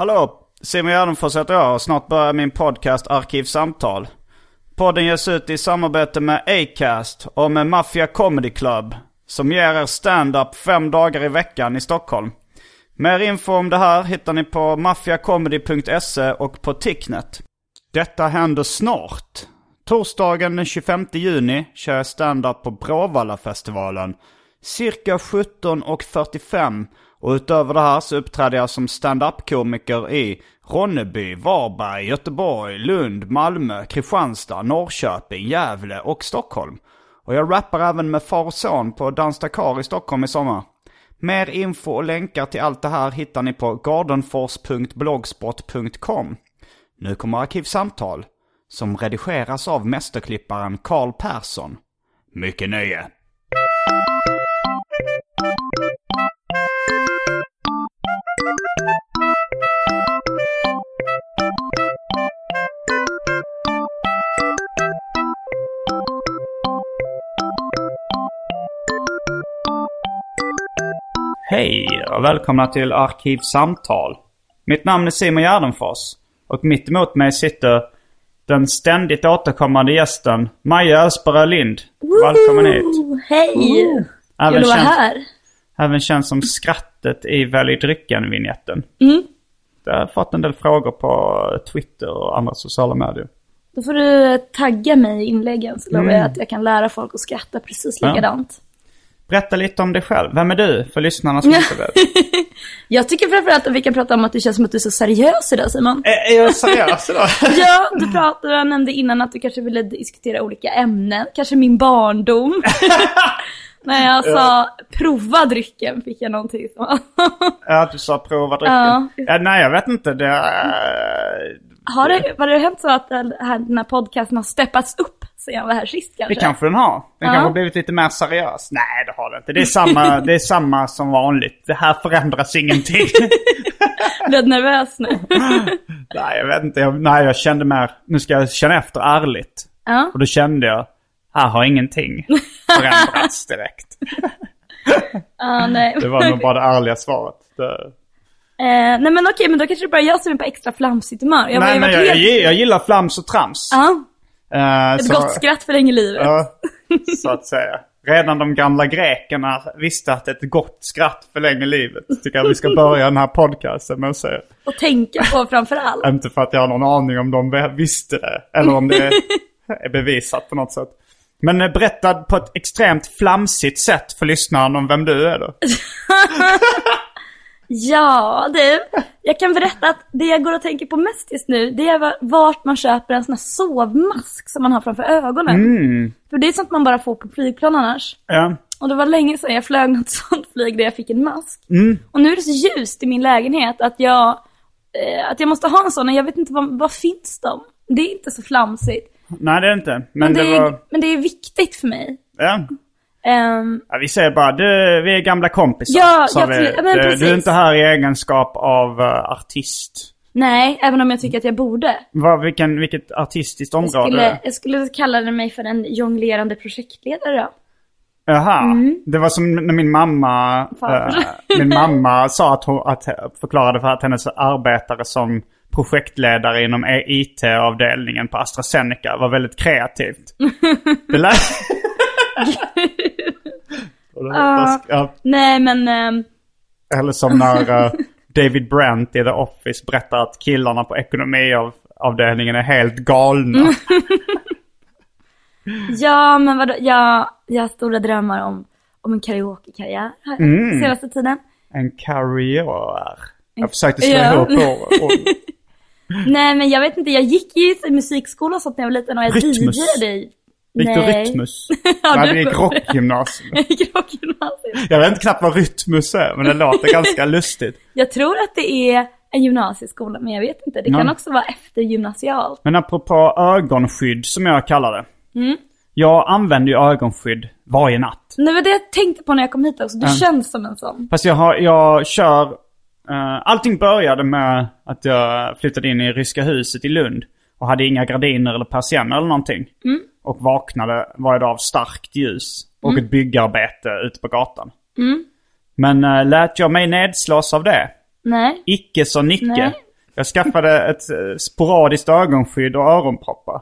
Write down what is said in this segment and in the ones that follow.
Hallå! Simon Gärdenfors heter jag och snart börjar min podcast Arkivsamtal. Podden ges ut i samarbete med Acast och med Mafia Comedy Club som ger er stand-up fem dagar i veckan i Stockholm. Mer info om det här hittar ni på maffiacomedy.se och på Ticknet. Detta händer snart. Torsdagen den 25 juni kör jag stand-up på Bråvalla-festivalen. Cirka 17.45 och utöver det här så uppträder jag som stand-up-komiker i Ronneby, Varberg, Göteborg, Lund, Malmö, Kristianstad, Norrköping, Gävle och Stockholm. Och jag rappar även med far och son på Dans Dakar i Stockholm i sommar. Mer info och länkar till allt det här hittar ni på gardenfors.blogspot.com. Nu kommer Arkivsamtal, som redigeras av mästerklipparen Karl Persson. Mycket nöje! Hej och välkomna till Arkivsamtal. Mitt namn är Simon Gärdenfors och mitt emot mig sitter den ständigt återkommande gästen Maja Ösberö Lind. Välkommen hit. Hej! Kul att vara här. även känd som skrattet i Välj drycken-vignetten. Mm. Jag har fått en del frågor på Twitter och andra sociala medier. Då får du tagga mig i inläggen så lovar Mm. jag att jag kan lära folk att skratta precis Ja. Berätta lite om dig själv. Vem är du? För lyssnarna som inte vet. Jag tycker framförallt att vi kan prata om att det känns som att du är så seriös idag Simon. Är, är jag seriös idag? Ja, du pratade, jag nämnde innan att du kanske ville diskutera olika ämnen. Kanske min barndom. När jag sa prova drycken fick jag någonting som... Ja, du sa prova drycken. Ja. Ja, nej, jag vet inte. Det, är- Har det, var det hänt så att den här, den här podcasten har steppats upp sen jag var här sist kanske? det kanske den har. Den Ja. kanske har blivit lite mer seriös. Nej, det har den inte. Det är samma, det är samma som vanligt. Det här förändras ingenting. Blev nervös nu. nej, jag vet inte. Jag, nej, jag kände mer, nu ska jag känna efter ärligt. ja. Och då kände jag, här har ingenting förändrats direkt. Ja, nej. Det var nog bara det ärliga svaret. Det, Eh, nej men okej, men då kanske det bara jag som är på extra flamsigt humör. Jag nej, men varit jag, helt... jag, jag gillar flams och trams. Ja, Eh, ett så- gott skratt förlänger livet. Ja, så att säga. Redan de gamla grekerna visste att ett gott skratt förlänger livet. Tycker jag vi ska börja den här podcasten med att säga. Och tänka på framför allt. Inte för att jag har någon aning om de visste det. Eller om det är bevisat på något sätt. Men eh, berätta på ett extremt flamsigt sätt för lyssnaren om vem du är då. Ja du, jag kan berätta att det jag går och tänker på mest just nu, det är va- vart man köper en sån här sovmask som man har framför ögonen. Mm. För det är sånt man bara får på flygplan annars. Ja. Och det var länge sedan jag flög något sånt flyg där jag fick en mask. Mm. Och nu är det så ljust i min lägenhet att jag, eh, att jag måste ha en sån och jag vet inte vad, vad finns de? Det är inte så flamsigt. Nej det är inte. Men, Men det, det är, var... men det är viktigt för mig. Ja. Ehm, Ja, vi säger bara, du, vi är gamla kompisar. Ja, sa ja, vi. men du, precis. du är inte här i egenskap av eh, artist. nej, även om jag tycker att jag borde. Vad, vilken, vilket artistiskt Jag område? skulle, jag skulle kalla mig för en jonglerande projektledare då. Jaha. Det var som när min mamma, eh, min mamma sa att hon att, förklarade för att hennes arbetare som projektledare inom E- IT-avdelningen på AstraZeneca var väldigt kreativt. Det lät... Och hoppas- ja. Nej men, ehm, Eller som när eh, David Brent i The Office berättar att killarna på ekonomiavdelningen är helt galna. Ja, men vadå, jag, jag har stora drömmar om, om en karaokekarriär Mm. senaste tiden. En karriär. Jag försökte slå Ja. ihop ord. Nej men jag vet inte, jag gick ju i musikskola och sånt när jag var liten och jag. DJade i... Du Nej. Rytmus? Ja, Nej, det gick får- rockgymnasium. Jag vet inte knappt vad Rytmus är, men det låter ganska lustigt. Jag tror att det är en gymnasieskola, men jag vet inte. Det kan Ja. också vara eftergymnasialt. Men apropå ögonskydd, som jag kallar det. Mm. Jag använder ju ögonskydd varje natt. Det var det jag tänkte på när jag kom hit också. Du Mm. känns som en sån. Fast jag, har, jag kör... eh, allting började med att jag flyttade in i Ryska huset i Lund. Och hade inga gardiner eller persienner eller någonting. Och vaknade varje dag av starkt ljus. Och ett byggarbete ute på gatan. Men uh, lät jag mig nedslås av det? Nej. Icke så Nicke. Nej. Jag skaffade ett eh, sporadiskt ögonskydd och öronproppar.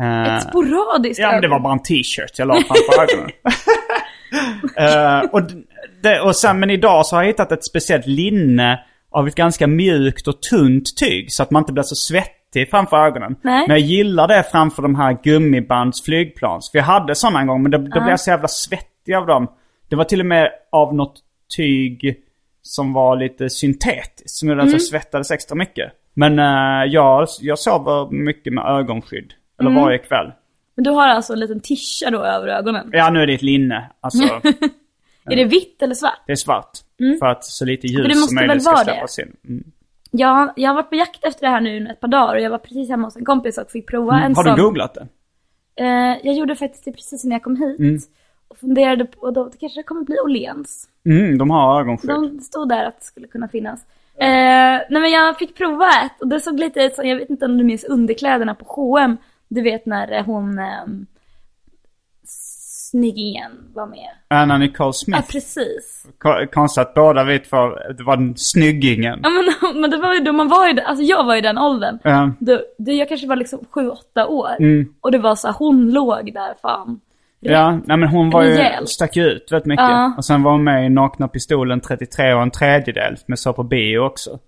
Eh, Ett sporadiskt Ja, men det var bara en t-shirt jag la framför ögonen. Eh, och, det, och sen, men idag så har jag hittat ett speciellt linne av ett ganska mjukt och tunt tyg. Så att man inte blir så svettig framför ögonen. Nej. Men jag gillar det framför de här gummibands flygplans. För jag hade sådana en gång men då, då blev jag så jävla svettig av dem. Det var till och med av något tyg som var lite syntetiskt. Som gjorde att jag svettades extra mycket. Men eh, jag, jag sover mycket med ögonskydd. Eller varje kväll. Men du har alltså en liten tischa då över ögonen. Ja, nu är det ett linne. Alltså, Är det vitt eller svart? det är svart. För att så lite Mm. ljus som möjligt ska släppas in. Mm. Ja, jag har varit på jakt efter det här nu ett par dagar och jag var precis hemma hos en kompis och fick prova en Mm. Har sån. du googlat det? Eh, jag gjorde faktiskt det precis när jag kom hit. Mm. Och funderade på, då det kanske kommer bli Åhléns. Mm, de har ögonskydd. De stod där att det skulle kunna finnas. Eh, nej men jag fick prova ett och det såg lite ut som, jag vet inte om du minns underkläderna på H&M. Du vet när eh, hon, eh, snyggingen var med. Anna Nicole Ja Smith. precis. Ko- Konstigt att båda vi två, det var den snyggingen. Ja men, men det var ju då man var ju, alltså jag var i den åldern. Ja. Då, då jag kanske var liksom 7-8 år. Mm. Och det var så här, hon låg där fan. Ja, nej men hon var ju, Rejält. stack ju ut väldigt mycket. Ja. Och sen var hon med i Nakna Pistolen 33 och en tredjedel, men så på bio också.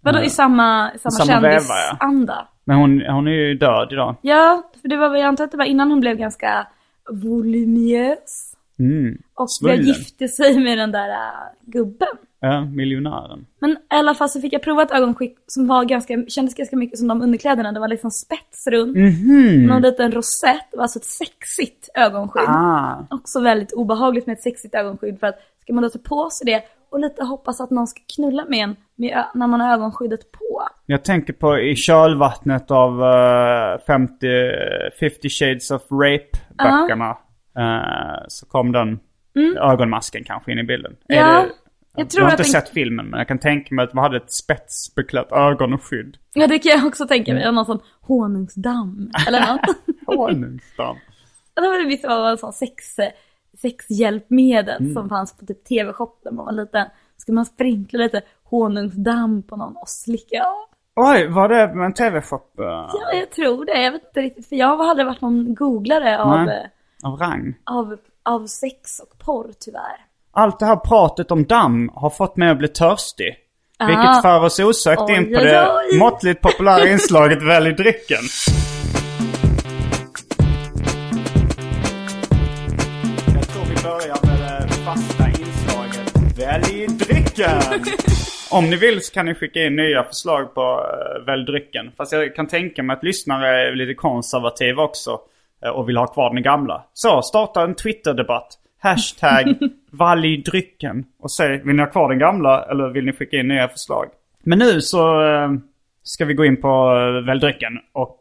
Vadå i samma, samma, Samma veva, ja. kändisanda? Men hon, hon är ju död idag. Ja, för det var jag antar att det var innan hon blev ganska voluminös. Mm. Och jag gifte sig med den där äh, gubben. Ja, miljonären. Men i alla fall så fick jag prova ett ögonskick som var ganska, kändes ganska mycket som de underkläderna. Det var liksom spets runt. Mhm. Någon liten rosett. Det var alltså ett sexigt ögonskydd. Ah. Också väldigt obehagligt med ett sexigt ögonskydd för att ska man då ta på sig det och lite hoppas att någon ska knulla med en med, när man har ögonskyddet på. Jag tänker på i kölvattnet av eh, 50, 50 shades of rape-böckerna. eh, så kom den ögonmasken kanske in i bilden. Mm. Ja, det, jag jag har inte den- sett filmen men jag kan tänka mig att man hade ett spetsbeklätt ögonskydd. Ja det kan jag också tänka mig. Någon sån honungsdamm eller något. Honungsdamm. Det var det visst var en sån sex, sexhjälpmedel som fanns på typ TV-shop när man var liten. Ska man sprinkla lite honungsdamm på någon och slicka av? Oj, var det med en tv-shop eh, Ja, jag tror det. Jag vet inte riktigt. För jag har aldrig varit någon googlare av, Nej. eh, av rang? av, av sex och porr tyvärr. Allt det här pratet om damm har fått mig att bli törstig. Ah. Vilket för oss osökt Oj, in på oj, det oj. måttligt populära inslaget Välj drycken. Jag tror vi börjar med det fasta inslaget Välj drycken. Om ni vill så kan ni skicka in nya förslag på uh, Välj drycken. Fast jag kan tänka mig att lyssnare är lite konservativa också. eh, och vill ha kvar den gamla. Så, starta en Twitter-debatt. Hashtag Valj drycken. Och säg, vill ni ha kvar den gamla eller vill ni skicka in nya förslag? Men nu så eh, ska vi gå in på Välj drycken och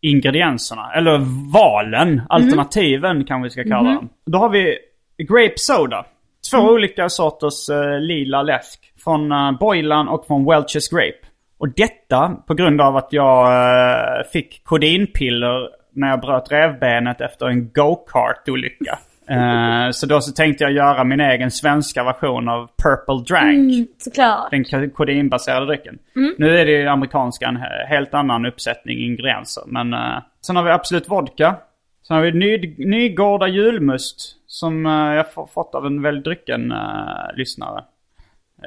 ingredienserna. Eller valen, alternativen kan vi ska kalla dem. Då har vi Grape Soda. Två olika sorters eh, lila läsk. Från uh, Boylan och från Welch's Grape. Och detta på grund av att jag eh, fick kodinpiller när jag bröt revbenet efter en go-kart-olycka. Eh, så då så tänkte jag göra min egen svenska version av Purple Drank. Mm, såklart. Den kodinbaserade drycken. Nu är det ju amerikanska en he- helt annan uppsättning ingredienser. Men uh, sen har vi Absolut Vodka. Sen har vi Ny, Nygårda julmust. Som eh, jag fått av en väldigt drycken uh, lyssnare.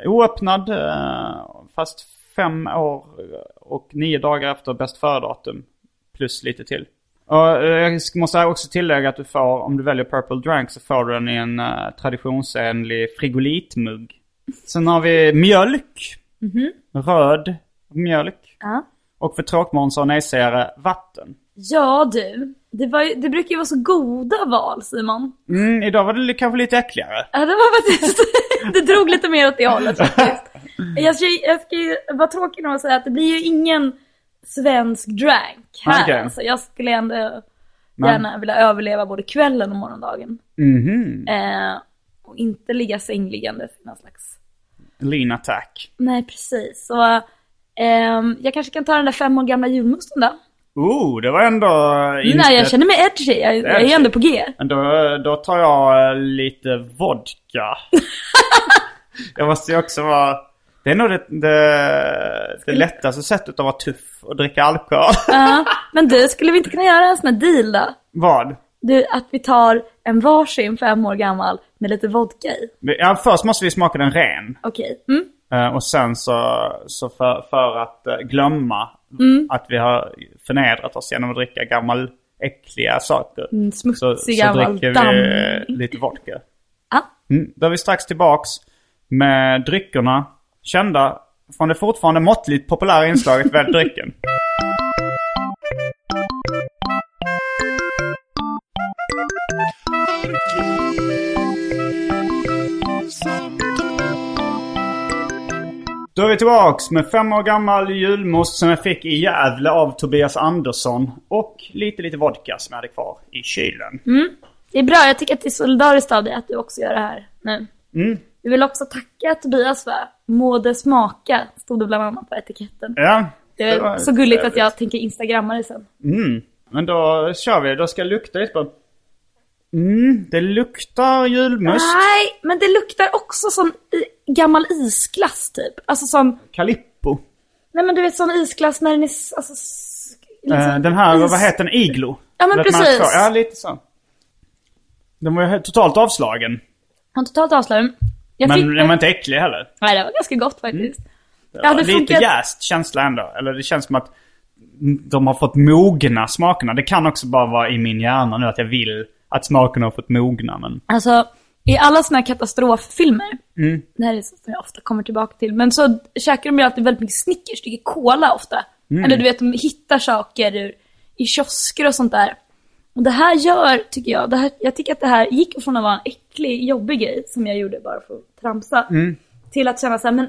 Oöppnad, eh, fast fem år och nio dagar efter bäst före-datum. Plus lite till. Och eh, jag måste också tillägga att du får, om du väljer Purple Drank så får du den i en uh, traditionsenlig frigolitmugg. Sen har vi mjölk. Röd mjölk. Ja. Och för tråkmånsar och nejsägare, vatten. Ja du, det, ju- det brukar ju vara så goda val Simon. Mm, idag var det kanske lite äckligare. Ja det var faktiskt, det drog lite mer åt det hållet faktiskt. Jag ska, jag ska ju vara tråkig nog och säga att det blir ju ingen svensk drank här. Okej. Alltså, jag skulle ändå Men- gärna vilja överleva både kvällen och morgondagen. Mhm. Eh, och inte ligga sängliggandes i någon slags... Lean attack. Nej precis. Så ehm, jag kanske kan ta den där fem år gamla julmusten då. Oh, det var ändå eh, inte... Nej jag känner mig edgy, jag, jag är Edgy. ändå på G. Men då, då tar jag eh, lite vodka. jag måste ju också vara... Det är nog det, det, det lättaste sättet att vara tuff och dricka alkohol. Ja, men du, skulle vi inte kunna göra en sån här deal då? Vad? Du, att vi tar en varsin fem år gammal med lite vodka i. Ja, först måste vi smaka den ren. Okej. Mm. Eh, Och sen så, så för, för att eh, glömma att vi har förnedrat oss genom att dricka gammal äckliga saker. Mm, så, smutsig så gammal dricker damm. vi lite vodka. Ja. Mm, då är vi strax tillbaks med dryckerna. Kända från det fortfarande måttligt populära inslaget Välj drycken. Då är vi tillbaks med fem år gammal julmust som jag fick i Gävle av Tobias Andersson. Och lite, lite vodka som jag hade kvar i kylen. Det är bra, jag tycker att det är solidariskt av dig att du också gör det här nu. Mm. Vi vill också tacka Tobias för må det smaka, stod det bland annat på etiketten. Ja. Det var är så gulligt att trevligt. jag tänker instagramma det sen. Mm. Men då kör vi. Då ska jag lukta lite på... Mm, det luktar julmust. Nej, men det luktar också som i, gammal isglass typ. Alltså som, Calippo. nej men du vet sån isglass när den är alltså, s- liksom Eh, den här, is- vad heter den? Iglo? Ja, men man precis. Ja, lite så. Den var ju totalt avslagen. Han totalt avslagen. Jag Men fick den var inte äcklig heller. Nej, det var ganska gott faktiskt. Det Ja, var det lite funkar- jäst känsla ändå. Eller det känns som att de har fått mogna smakerna. Det kan också bara vara i min hjärna nu att jag vill att smakerna har fått mogna. Men Alltså, i alla såna här katastroffilmer, Mm. det här är så som jag ofta kommer tillbaka till, men så käkar de ju alltid väldigt mycket Snickers, dricker cola ofta. Mm. Eller du vet, de hittar saker ur, i kiosker och sånt där. Och det här gör, tycker jag, det här, jag tycker att det här gick från att vara en äcklig, jobbig grej, som jag gjorde bara för att tramsa, Mm. till att känna så här, men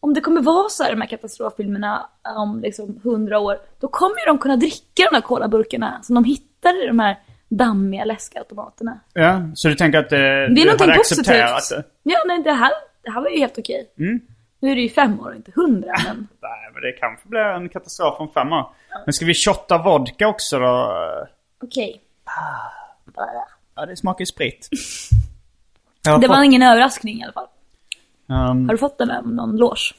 om det kommer vara så här de här katastroffilmerna om liksom hundra år, då kommer ju de kunna dricka de här colaburkarna som de hittar i de här dammiga läskautomaterna. ja, så du tänker att eh, Det är du hade positivt. accepterat det? Ja, nej, det här, det här var ju helt okej. Mm. Nu är det ju fem år inte hundra, men... Nej, men det kanske blir en katastrof om fem år. Men ska vi shotta vodka också då? Okej. Ja, det smakar ju sprit. Det var fått- ingen överraskning i alla fall. ehm, Har du fått den av någon loge?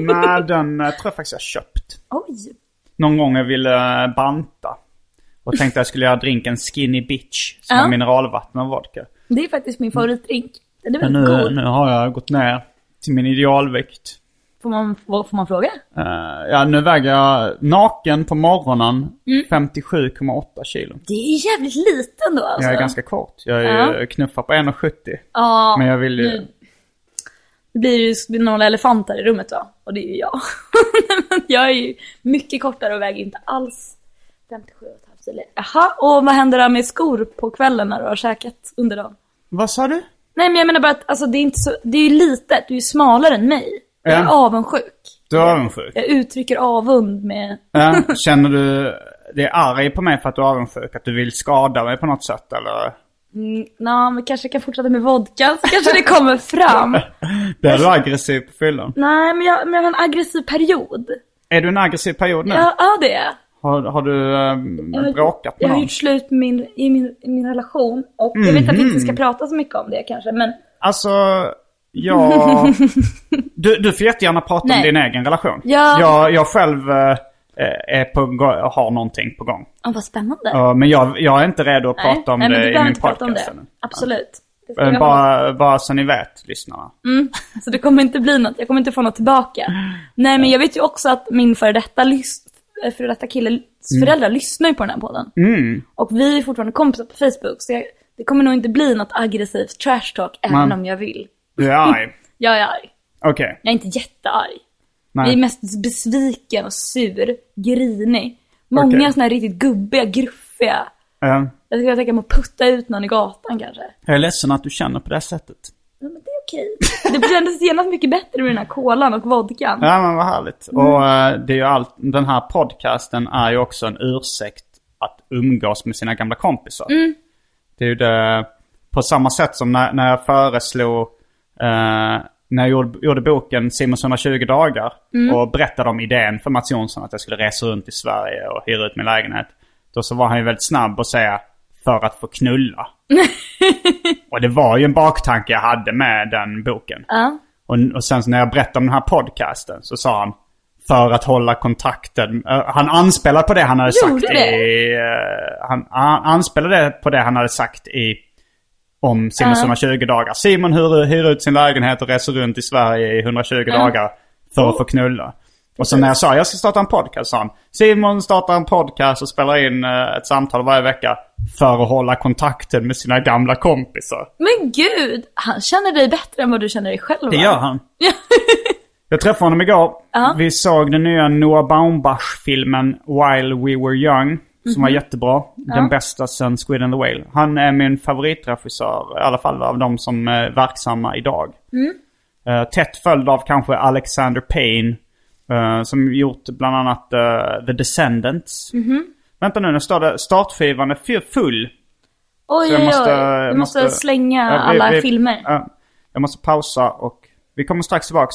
nej, den eh, tror jag faktiskt jag köpt. Oj. Någon gång jag ville eh, banta. Och tänkte jag skulle göra drinken Skinny Bitch. Som Ja. har mineralvatten och vodka. Det är faktiskt min favoritdrink. Den är väldigt nu, god. nu har jag gått ner till min idealvikt. Får, man, får man fråga? Eh, ja, nu väger jag naken på morgonen Mm. 57,8 kilo. Det är jävligt lite ändå alltså. Jag är ganska kort. Jag är Ja. knuffar på 1,70. Ja, Men jag vill ju... nu- det blir ju några elefanter i rummet va? Och det är ju jag. Jag är ju mycket kortare och väger inte alls 57,5 kilo. Jaha, och vad händer då med skor på kvällen när du har käkat under dagen? Vad sa du? Nej men jag menar bara att alltså, det är inte så, det är ju litet, du är ju smalare än mig. Jag är Ja. avundsjuk. Du är avundsjuk? Jag uttrycker avund med... Ja, känner du dig arg på mig för att du är avundsjuk? Att du vill skada mig på något sätt eller? Mm, Nå, men kanske kan fortsätta med vodka så kanske det kommer fram. Blir du aggressiv på fyllan? Nej men jag, men jag har en aggressiv period. Är du en aggressiv period nu? Ja, ja det är jag. Har, har du Jag har- bråkat Jag med har någon? gjort slut med min, i, min, i min relation. Och jag vet att vi inte Mhm. ska prata så mycket om det kanske, men Alltså, jag... Du, du får jättegärna prata om Nej. din egen relation. Ja. Jag, jag själv eh, är på, gå- har någonting på gång. oh, vad spännande. Ja, men jag, jag är inte redo att prata om nej, men det du i behöver min inte prata om podcast det. ännu. Absolut. Det ska Eh, jag ha. Bara, bara så ni vet, lyssnarna. Så det kommer inte bli något, jag kommer inte få något tillbaka. Nej men jag vet ju också att min före detta, lys- eh, före detta killes föräldrar lyssnar ju på den här podden. Mm. Och vi är fortfarande kompisar på Facebook så jag, det kommer nog inte bli något aggressivt trash talk även Men- om jag vill. Du är arg. Jag är arg. Okej. Jag är inte jättearg. Nej. Jag är mest besviken och sur, grinig. Många Okej. såna här riktigt gubbiga, gruffiga. Eh, Jag skulle tänka mig att putta ut någon i gatan kanske. jag är ledsen att du känner på det sättet. Ja, men det är okej. Det kändes genast mycket bättre med den här kolan och vodkan. Ja men vad härligt. Mm. Och eh, det är ju allt, den här podcasten är ju också en ursäkt att umgås med sina gamla kompisar. Mm. Det är ju det, på samma sätt som när, när jag föreslog, eh, när jag gjorde, gjorde boken Simons 120 dagar Mm. och berättade om idén för Mats Jonsson att jag skulle resa runt i Sverige och hyra ut min lägenhet. Då så var han ju väldigt snabb att säga för att få knulla. och det var ju en baktanke jag hade med den boken. Ja. Och, och sen när jag berättade om den här podcasten så sa han för att hålla kontakten. eh, han anspelade på det han hade Gjorde sagt det? i... eh, han, han anspelade på det han hade sagt i... Om Simons 120 dagar. Simon hyr, hyr ut sin lägenhet och reser runt i Sverige i 120 dagar för att få knulla. Och så när jag sa jag ska starta en podcast sa han Simon startar en podcast och spelar in eh, ett samtal varje vecka för att hålla kontakten med sina gamla kompisar. Men gud, han känner dig bättre än vad du känner dig själv Det gör han. Jag träffade honom igår. Ja. Vi såg den nya Noah Baumbach-filmen While We Were Young. Som var jättebra. Den bästa sen Squid and the Whale. Han är min favoritregissör, i alla fall av de som är verksamma idag. Eh, tätt följd av kanske Alexander Payne. Eh, som gjort bland annat eh, The Descendants. Vänta nu, nu står det startskivan är full. Oj, jag oj, måste- oj. jag Du måste, måste- slänga Ja, vi- alla vi- filmer. ja, jag måste pausa och vi kommer strax tillbaks.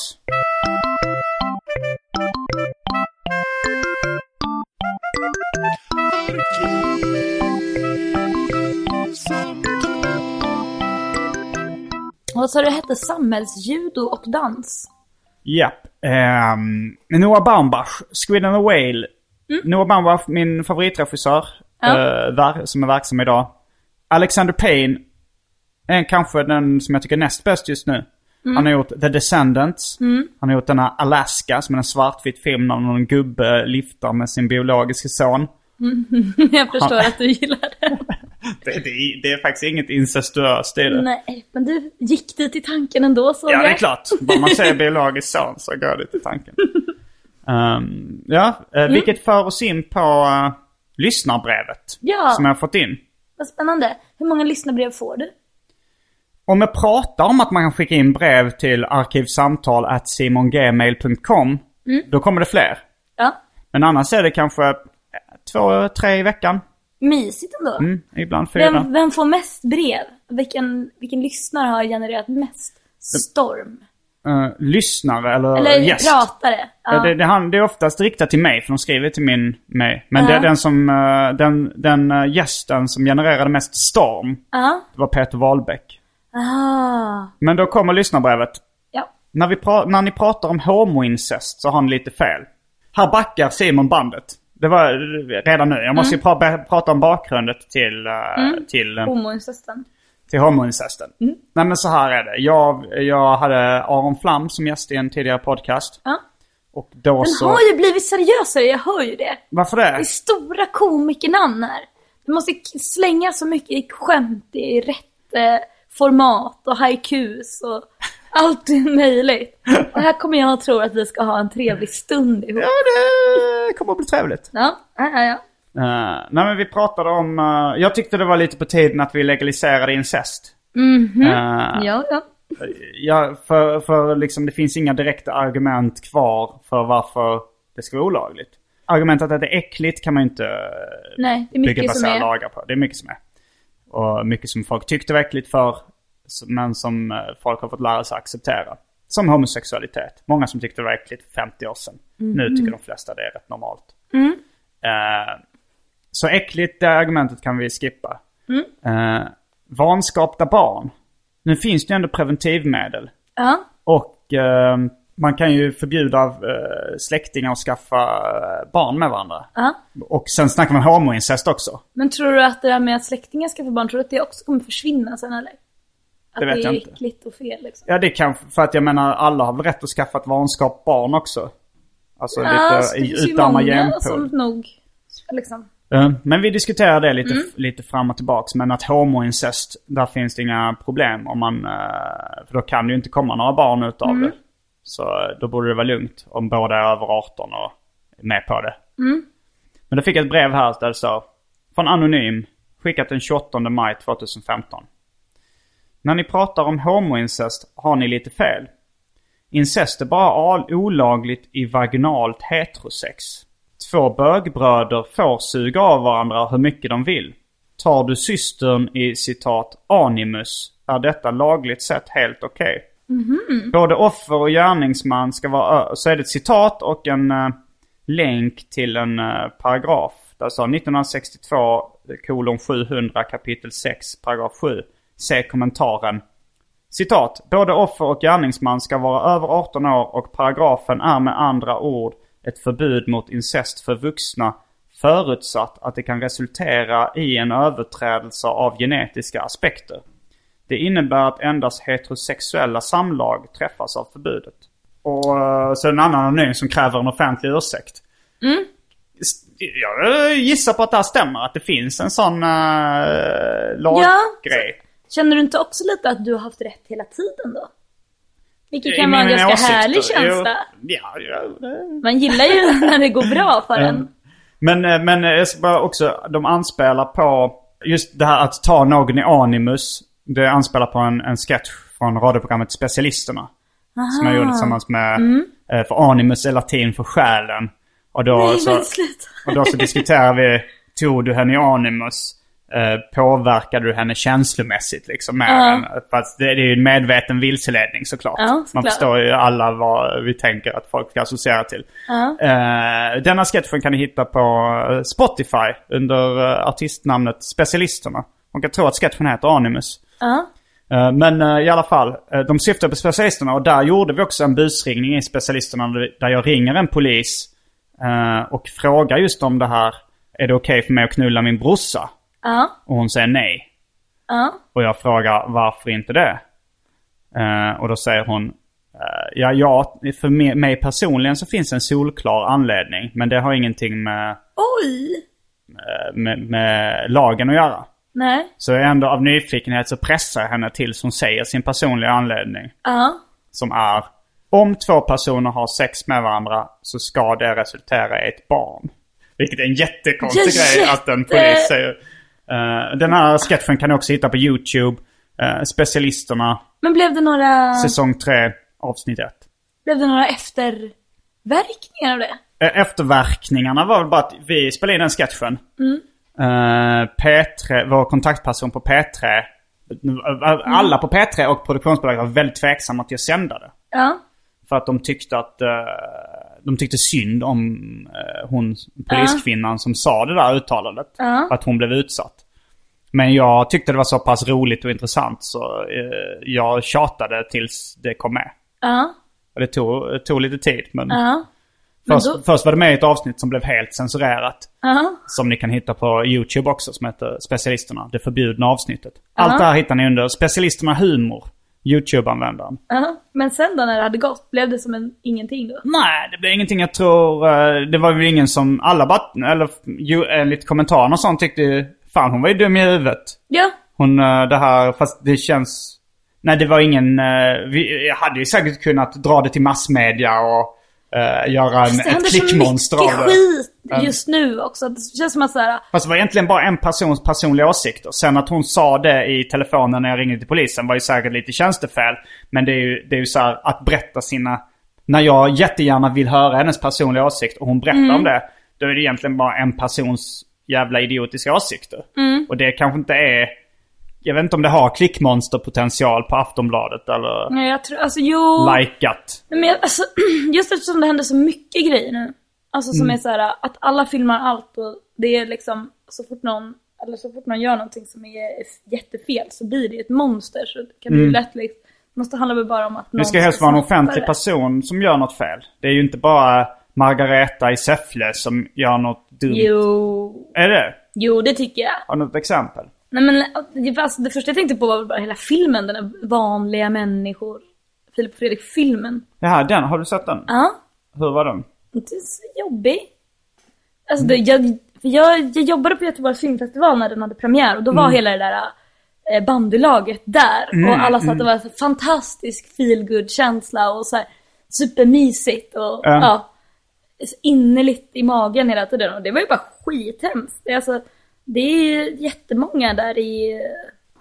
Vad sa du hette? Samhällsjudo och dans? Japp. Um, Noah Baumbach, Squid and the Whale. Noah Baumbach, min favoritregissör. Ja. eh, som är verksam idag. Alexander Payne är kanske den som jag tycker är näst bäst just nu. Han har gjort The Descendants. Han har gjort den här Alaska som är en svartvit film när någon gubbe liftar med sin biologiska son. Jag förstår att du gillar det. Det, det, det är faktiskt inget incestuöst i det. Nej, men du gick dit i tanken ändå så Ja, det är klart. Bara man säger biologisk son så går det till tanken. Ehm, ja, eh, vilket för oss in på uh, lyssnarbrevet. Ja. Som jag har fått in. Vad spännande. Hur många lyssnarbrev får du? Om jag pratar om att man kan skicka in brev till arkivsamtal simongmail.com då kommer det fler. Ja. Men annars är det kanske eh, två, tre i veckan. Mysigt ändå. Mm, ibland fyra. Vem, vem får mest brev? Vilken, vilken lyssnare har genererat mest storm? Eh, lyssnare eller, Eller gäst. pratare? Ja. Det, det, han- det är oftast riktat till mig för de skriver till min, mig. Men det Ja. är den som, eh, den, den eh, gästen som genererade mest storm. Ja. Det var Peter Wahlbeck. Ah. Men då kommer lyssnarbrevet. Ja. När, vi när ni pratar om homoincest så har ni lite fel. Här backar Simon bandet. Det var eh, redan nu. Jag måste ju pra- prata om bakgrunden till, uh, till, eh, Homoincesten. till homoincesten. Nej men så här är det. Jag, jag hade Aron Flam som gäst i en tidigare podcast. Ja. Och då Den så... har ju blivit seriösare, jag hör ju det. Varför Det är det? stora komikernamn här. Du måste slänga så mycket i skämt i rätt eh, format och haikus och allt möjligt. Och här kommer jag och tror att vi ska ha en trevlig stund ihop. Ja, det kommer att bli trevligt. Ja, ja, ja. Uh, nej men vi pratade om... eh, jag tyckte det var lite på tiden att vi legaliserade incest. Mhm. Eh, ja, ja. ja, för, för liksom det finns inga direkta argument kvar för varför det ska vara olagligt. Argumentet att det är äckligt kan man ju inte Nej, det är bygga mycket som basera är... lagar på. Det är mycket som är. Och mycket som folk tyckte var äckligt för men som eh, folk har fått lära sig acceptera. Som homosexualitet. Många som tyckte det var äckligt för 50 år sedan. Nu tycker de flesta det är rätt normalt. Eh, så äckligt, det argumentet kan vi skippa. Eh, vanskapta barn. Nu finns det ju ändå preventivmedel. Ja. Och eh, man kan ju förbjuda eh, släktingar att skaffa barn med varandra. ja. Och sen snackar man homoincest också. Men tror du att det där med att släktingar ska få barn, tror du att det också kommer försvinna sen eller? Att vet det jag är inte. äckligt och fel liksom. Ja det kan, för att jag menar alla har väl rätt att skaffa ett vanskap barn också. Alltså Ja, lite det utarma genpool. som nog liksom. Men vi diskuterar det lite, Mm. lite fram och tillbaks. Men att homoincest, där finns det inga problem. Om man, eh, för då kan det ju inte komma några barn utav Mm. det. Så då borde det vara lugnt om båda är över 18 och är med på det. Mm. Men då fick jag ett brev här där det står Från Anonym, skickat den 28 maj 2015. När ni pratar om homoincest har ni lite fel. Incest är bara olagligt i vaginalt heterosex. Två bögbröder får suga av varandra hur mycket de vill. Tar du systern i citat animus är detta lagligt sett helt okej. Både offer och gärningsman ska vara... Så är det ett citat och en eh, länk till en eh, paragraf. Där står 1962 kolon 700 kapitel 6 paragraf 7. Se kommentaren. Citat. Både offer och gärningsman ska vara över 18 år och paragrafen är med andra ord ett förbud mot incest för vuxna förutsatt att det kan resultera i en överträdelse av genetiska aspekter. Det innebär att endast heterosexuella samlag träffas av förbudet. Och eh, så är det en annan anonym som kräver en offentlig ursäkt. S- Jag gissar på att det här stämmer. Att det finns en sån uh, laggrej. Känner du inte också lite att du har haft rätt hela tiden då? Vilket kan vara en ganska åsikter. härlig känsla. Ja, ja, det- Man gillar ju när det går bra för en. Men, eh, men jag ska bara också, de anspelar på just det här att ta någon i animus. Det anspelar på en, en sketch från radioprogrammet Specialisterna. Som jag gjorde tillsammans med, eh, för animus är latin för själen. Och då, Nej så, och då så diskuterar vi, tog du henne i animus? Eh, påverkade du henne känslomässigt liksom mer Ja. för att det, är ju en medveten vilseledning såklart. Ja, Man såklart. förstår ju alla vad vi tänker att folk ska associera till. Eh, denna sketchen kan ni hitta på eh, Spotify under eh, artistnamnet Specialisterna. Man kan tro att sketchen heter Animus. Ja. Men i alla fall, de syftar på Specialisterna och där gjorde vi också en busringning i Specialisterna där jag ringer en polis och frågar just om det här. Är det okej för mig att knulla min brorsa? Ja. Och hon säger nej. Ja. Och jag frågar varför inte det? Eh, och då säger hon eh, Ja, ja, för mig personligen så finns en solklar anledning. Men det har ingenting med, Oj! eh, med, med lagen att göra. Nej. Så ändå av nyfikenhet så pressar jag henne tills hon säger sin personliga anledning. Ja. Som är om två personer har sex med varandra så ska det resultera i ett barn. Vilket är en jättekonstig Ja, grej att en polis säger. Eh, den här sketchen kan ni också hitta på YouTube. Uh, specialisterna, Men blev det några, säsong 3, avsnitt 1. blev det några efterverkningar av det? Eh, Efterverkningarna var väl bara att vi spelade in den sketchen. Eh, P3, vår kontaktperson på P3. eh, Alla på P3 och produktionsbolaget var väldigt tveksamma till att sända det. Ja. För att de tyckte att... eh, de tyckte synd om hon, poliskvinnan som sa det där uttalandet. Ja. Att hon blev utsatt. Men jag tyckte det var så pass roligt och intressant så eh, jag tjatade tills det kom med. Ja. Och det tog, det tog lite tid men... Men Först, då- först var det med i ett avsnitt som blev helt censurerat. Ja. Som ni kan hitta på YouTube också som heter Specialisterna. Det förbjudna avsnittet. Allt det här hittar ni under Specialisterna Humor. YouTube-användaren. Ja. Men sen då när det hade gått, blev det som en ingenting då? Nej, det blev ingenting. Jag tror... eh, det var väl ingen som... Alla bara... Eller ju, enligt kommentarerna och sånt tyckte. Fan, hon var ju dum i huvudet. Ja. Hon, eh, det här... Fast det känns... Nej, det var ingen... eh, Vi jag hade ju säkert kunnat dra det till massmedia och uh, göra en, Det ett klickmonster av det. skit just nu också. Det känns som att såhär, Fast det var egentligen bara en persons personliga åsikter. Sen att hon sa det i telefonen när jag ringde till polisen var ju säkert lite tjänstefel. Men det är ju, det är ju så här att berätta sina... När jag jättegärna vill höra hennes personliga åsikt och hon berättar om det. Då är det egentligen bara en persons jävla idiotiska åsikter. Och det kanske inte är... Jag vet inte om det har klickmonsterpotential på Aftonbladet eller nej jag tror, alltså jo. likat. Men jag, alltså, just eftersom det händer så mycket grejer nu. Alltså som är så här att alla filmar allt och det är liksom så fort någon, eller så fort någon gör någonting som är jättefel så blir det ett monster. Så det kan bli lätt liksom, det måste handla väl bara om att någon Det ska helst vara en offentlig person som gör något fel. Det är ju inte bara Margareta i Säffle som gör något dumt. Jo, Är det? jo det tycker jag. Har du något exempel? Nej men alltså, det första jag tänkte på var bara hela filmen, den här vanliga människor. Filip och Fredrik-filmen. Jaha, den, har du sett den? Ja, Hur var den? inte så jobbig. Alltså det, jag, jag, jag jobbade på Göteborgs filmfestival när den hade premiär och då var hela det där eh, bandylaget där. och alla sa att det var en fantastisk feelgood känsla och så här supermysigt och Ja. ja. Innerligt i magen hela tiden. Och det var ju bara skithemskt. Det är, alltså, det är jättemånga där i,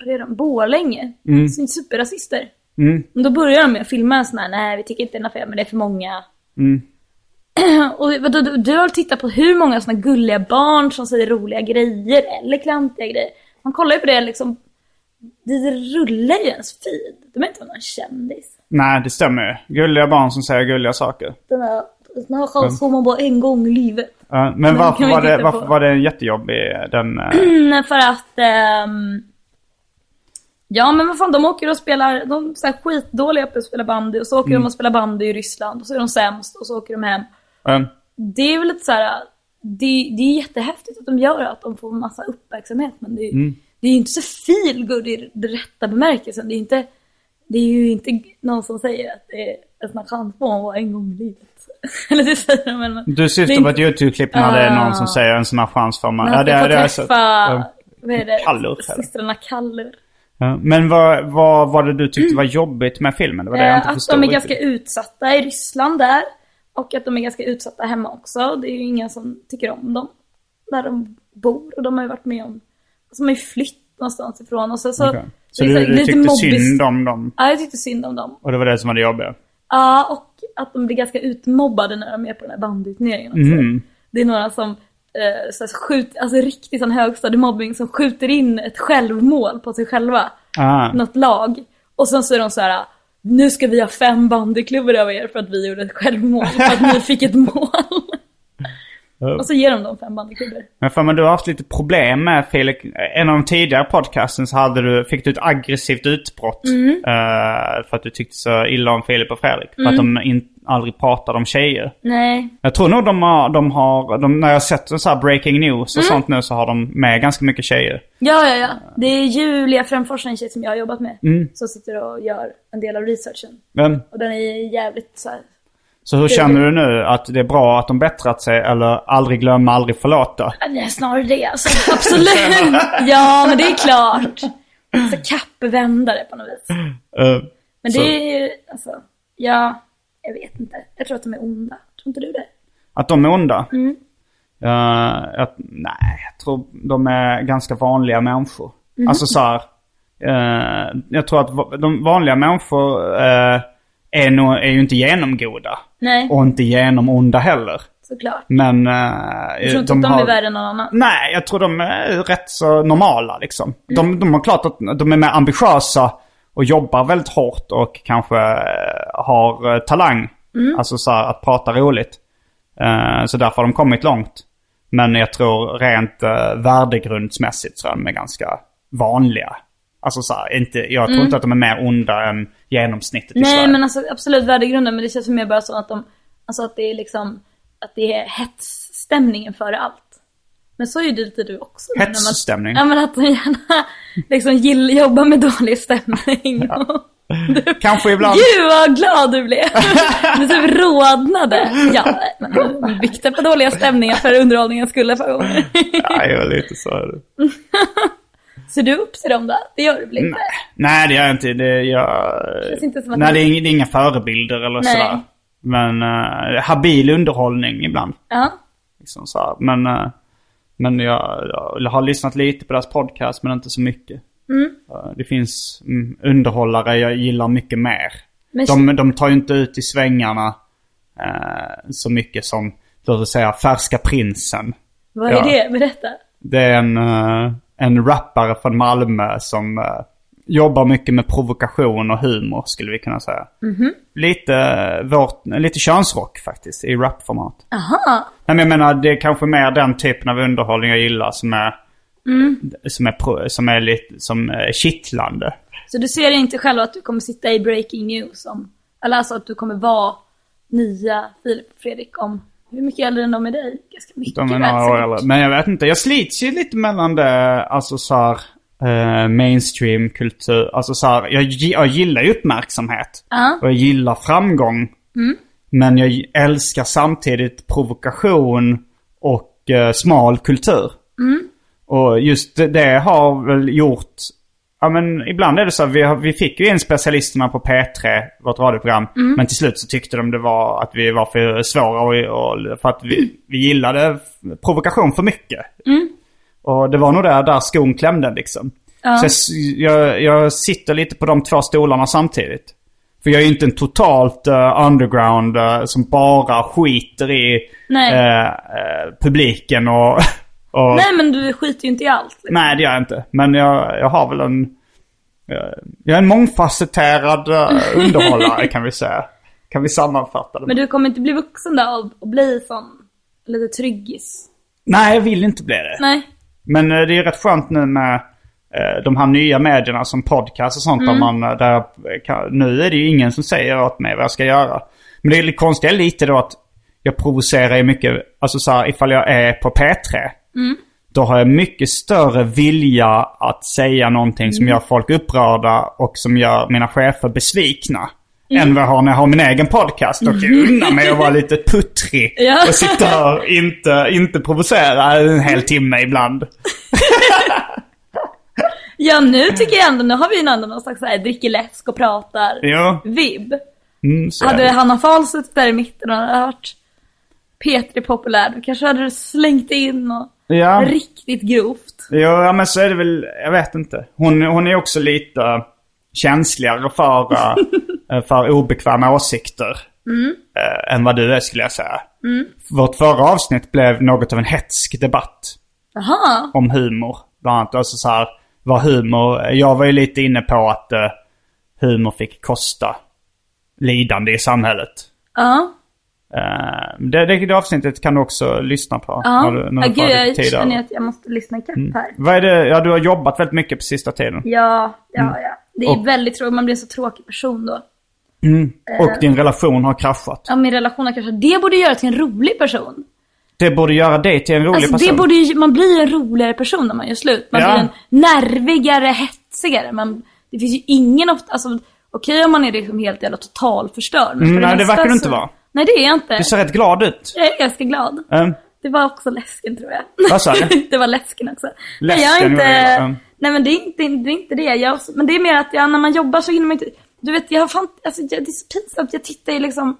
de, Borlänge. Som är superrasister. Mm. Men då börjar de med att filma en sån här, nej vi tycker inte den är fel men det är för många. Mm. Och vadå, du, du har tittat på hur många såna gulliga barn som säger roliga grejer eller klantiga grejer. Man kollar ju på det liksom, det rullar ju ens feed. De är inte någon kändis. Nej, det stämmer ju. Gulliga barn som säger gulliga saker. Den här, den här chans får man bara en gång i livet. Ja, men Den varför var, det, varför på. var det en jättejobbig, den... eh, Mm, för att... ehm, ja men vad fan, de åker och spelar, de är så här skitdåliga på att spela bandy och så åker de och spelar bandy i Ryssland och så är de sämst och så åker de hem. eh, Det är väl lite så här. Det, det är jättehäftigt att de gör att de får massa uppmärksamhet men det, är- det är ju inte så feel good i den rätta bemärkelsen. Det är, inte, det är ju inte någon som säger att det är en chans på att vara en gång i livet. Eller det säger de men... du är syftar på ett YouTube-klipp när det är någon Ah. som säger en sån här chans för man. Man ska det, få det träffa, Ja. vad är det? Kallur? Systrarna Kallur. Ja, Men vad, vad var det du tyckte var jobbigt med filmen? Det var det jag Eh, inte att de är riktigt. ganska utsatta i Ryssland där. Och att de är ganska utsatta hemma också. Det är ju ingen som tycker om dem. Där de bor. Och de har ju varit med om... Alltså, de har ju flytt någonstans ifrån. Och så, så, Okej. Så du, du tyckte mobbis- synd om dem? Ja, jag tyckte synd om dem. Och det var det som var det jobbiga? Ja, och att de blir ganska utmobbade när de är på den här bandyturneringen också. Mhm. Det är några som eh, så skjut, alltså riktigt sån högstadiemobbing som skjuter in ett självmål på sig själva. Ah. Något lag. Och sen så är de så här. Nu ska vi ha fem bandyklubbor av er för att vi gjorde ett självmål. För att ni fick ett mål. Och så ger de dem fem bandyklubbor. Men för men du har haft lite problem med Filip. En av de tidigare podcasten så hade du, fick du ett aggressivt utbrott. Mm. eh, för att du tyckte så illa om Filip och Fredrik. För att de in, aldrig pratade om tjejer. Nej. Jag tror nog de har, de har de, när jag sett så breaking news Mm. och sånt nu så har de med ganska mycket tjejer. Ja, ja, ja. Det är Julia Främfors, en tjej som jag har jobbat med. Mm. Som sitter och gör en del av researchen. Men, Och den är jävligt så här. Så hur känner du nu? Att det är bra att de bättrat sig eller aldrig glömma, aldrig förlåta? Det är snarare det alltså. Absolut. Ja, men det är klart. Så kappvändare på något vis. Eh, Men Så- det är ju, alltså, ja, jag vet inte. Jag tror att de är onda. Tror inte du det? Att de är onda? Mm. Ja, jag, nej, jag tror de är ganska vanliga människor. Mhm. Alltså så här, eh, jag tror att de vanliga människor är, nog, är ju inte genomgoda. Nej, Och inte genomonda heller. såklart. Men eh, Jag tror inte att de är värre än någon annan. Nej, jag tror de är rätt så normala liksom. Mm. De, de har klart att de är mer ambitiösa och jobbar väldigt hårt och kanske eh, har eh, talang. Mm. Alltså så här, att prata roligt. Eh, så därför har de kommit långt. Men jag tror rent uh, värdegrundsmässigt så är de ganska vanliga. Alltså så här, inte, jag tror inte att de är mer onda än genomsnittet i Mm. Nej, Sverige. men alltså absolut värdegrunden. Men det känns mig bara så att de, alltså att det är liksom, att det är hetsstämningen före allt. Men så är ju det lite du också. Hetsstämning? Ja, men att de gärna liksom gill, jobbar med dålig stämning. Du, Kanske ibland. Gud vad glad du blev! Du typ rodnade. Ja, men byggde på dåliga stämningar för underhållningens skull ett par gånger. Ja, jag är lite så. Ser du upp till dem då? Det gör du väl inte? Nej, det gör jag inte. Det, jag, känns inte som att nej, det- det är, inga, det är inga förebilder eller Nej. sådär. Men uh, habil underhållning ibland. Ja. Liksom så. Men, eh, men jag, jag har lyssnat lite på deras podcast, men inte så mycket. Mm. Eh, det finns mm, underhållare jag gillar mycket mer. Men De, de tar ju inte ut i svängarna så mycket som, låt oss säga, Färska Prinsen. vad är Ja. det? Berätta. Det är en, en rappare från Malmö som eh, jobbar mycket med provokation och humor skulle vi kunna säga. Mhm. Lite, eh, vårt, lite könsrock faktiskt i rapformat. Aha. Nej, men jag menar det är kanske mer den typen av underhållning jag gillar som är, som är, som är lite som är kittlande. Så du ser inte själv att du kommer sitta i breaking news om, eller alltså att du kommer vara nya Filip Fredrik om, hur mycket äldre än de är dig? Ganska mycket De är några år äldre. Men jag vet inte, jag slits ju lite mellan det, alltså så här, eh, mainstream-kultur. Alltså så här, jag, jag gillar ju uppmärksamhet. Ja. Och jag gillar framgång. Men jag älskar samtidigt provokation och eh, smal kultur. Och just det, det har väl gjort... Ja men ibland är det så att vi, har, vi fick ju in specialisterna på P3, vårt radioprogram. Men till slut så tyckte de det var att vi var för svåra och, och för att vi, vi gillade provokation för mycket. Och det var nog där, där skon klämde liksom. Så jag, jag, sitter lite på de två stolarna samtidigt. För jag är ju inte en totalt eh, underground eh, som bara skiter i eh, publiken och... och Nej men du skiter ju inte i allt. Liksom. Nej, det gör jag inte. Men jag, jag har väl en... Jag är en mångfacetterad eh, underhållare kan vi säga. Kan vi sammanfatta det? Men du kommer inte bli vuxen då och, och bli sån lite tryggis? Nej, jag vill inte bli det. Nej. Men eh, det är rätt skönt nu med eh, de här nya medierna som podcast och sånt. Där man, där kan, nu är det ju ingen som säger åt mig vad jag ska göra. Men det är lite konstigt lite då att jag provocerar ju mycket. Alltså så här, ifall jag är på P3. Då har jag mycket större vilja att säga någonting som gör folk upprörda och som gör mina chefer besvikna. Än vad jag har när jag har min egen podcast. Då kan jag unna mig att vara lite puttrig. Ja. Och sitta här och inte, inte provocera en hel timme ibland. Ja nu tycker jag ändå, nu har vi ju ändå någon slags såhär dricker läsk och pratar Jo. vibb. Mm, Hade. Hanna Fahl suttit där i mitten och hört Petri populär, då kanske hade du slängt in och Ja. riktigt grovt. Ja, men så är det väl. Jag vet inte. Hon, hon är också lite eh, känsligare för, eh, för obekväma åsikter. eh, än vad du är skulle jag säga. Vårt förra avsnitt blev något av en hetsk debatt Jaha, om humor. Bland annat alltså så här, vad humor... Jag var ju lite inne på att eh, humor fick kosta lidande i samhället. ja. Eh, det, det, det avsnittet kan du också lyssna på. Ja, när du, när du får gud jag tid känner att jag måste lyssna ikapp här. Vad är det? Ja, du har jobbat väldigt mycket på sista tiden. Ja, ja, ja. Det är Mm. Och- väldigt tråkigt, man blir en så tråkig person då. Och din relation har kraschat. Ja, min relation har kanske, det borde göra till en rolig person. Det borde göra dig till en rolig Alltså person. det borde man blir en roligare person när man gör slut. Man Ja. blir en nervigare, hetsigare. Man, det finns ju ingen ofta, alltså okej om man är liksom helt jävla totalförstörd. Men Mm, nej, det verkar du inte vara. Nej det är jag inte. Du ser rätt glad ut. Jag är ganska glad. Um, Det var också läsken tror jag. Vad sa du? det var läsken också. nej, jag är Läsken inte, ja. nej men det är inte det. Är inte det. Jag, men det är mer att jag, när man jobbar så hinner man inte, du vet jag har fan, alltså, det är så pinsamt. Jag tittar ju liksom,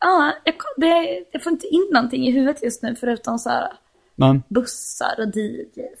ja, jag, det, jag får inte in någonting i huvudet just nu förutom så här men, bussar och DJs.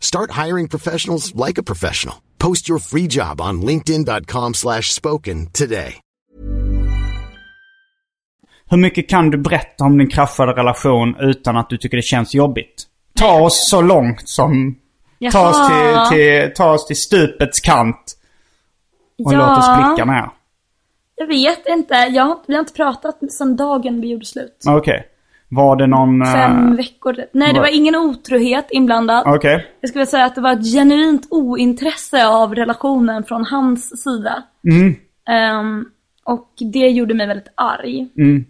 Start hiring professionals like a professional. Post your free job on linkedin.com slash spoken today. hur mycket kan du berätta om din kraschade relation utan att du tycker det känns jobbigt? Ta oss så långt som... Ta oss Jaha. till, till, ta oss till stupets kant. Och Ja. låt oss blicka ner. Jag vet inte, jag har, vi har inte pratat sedan dagen vi gjorde slut. Okej. Var det någon... eh, Fem veckor. Nej, det var ingen otrohet inblandad. Okej. Jag skulle säga att det var ett genuint ointresse av relationen från hans sida. Mm. Ehm, och det gjorde mig väldigt arg. Mm.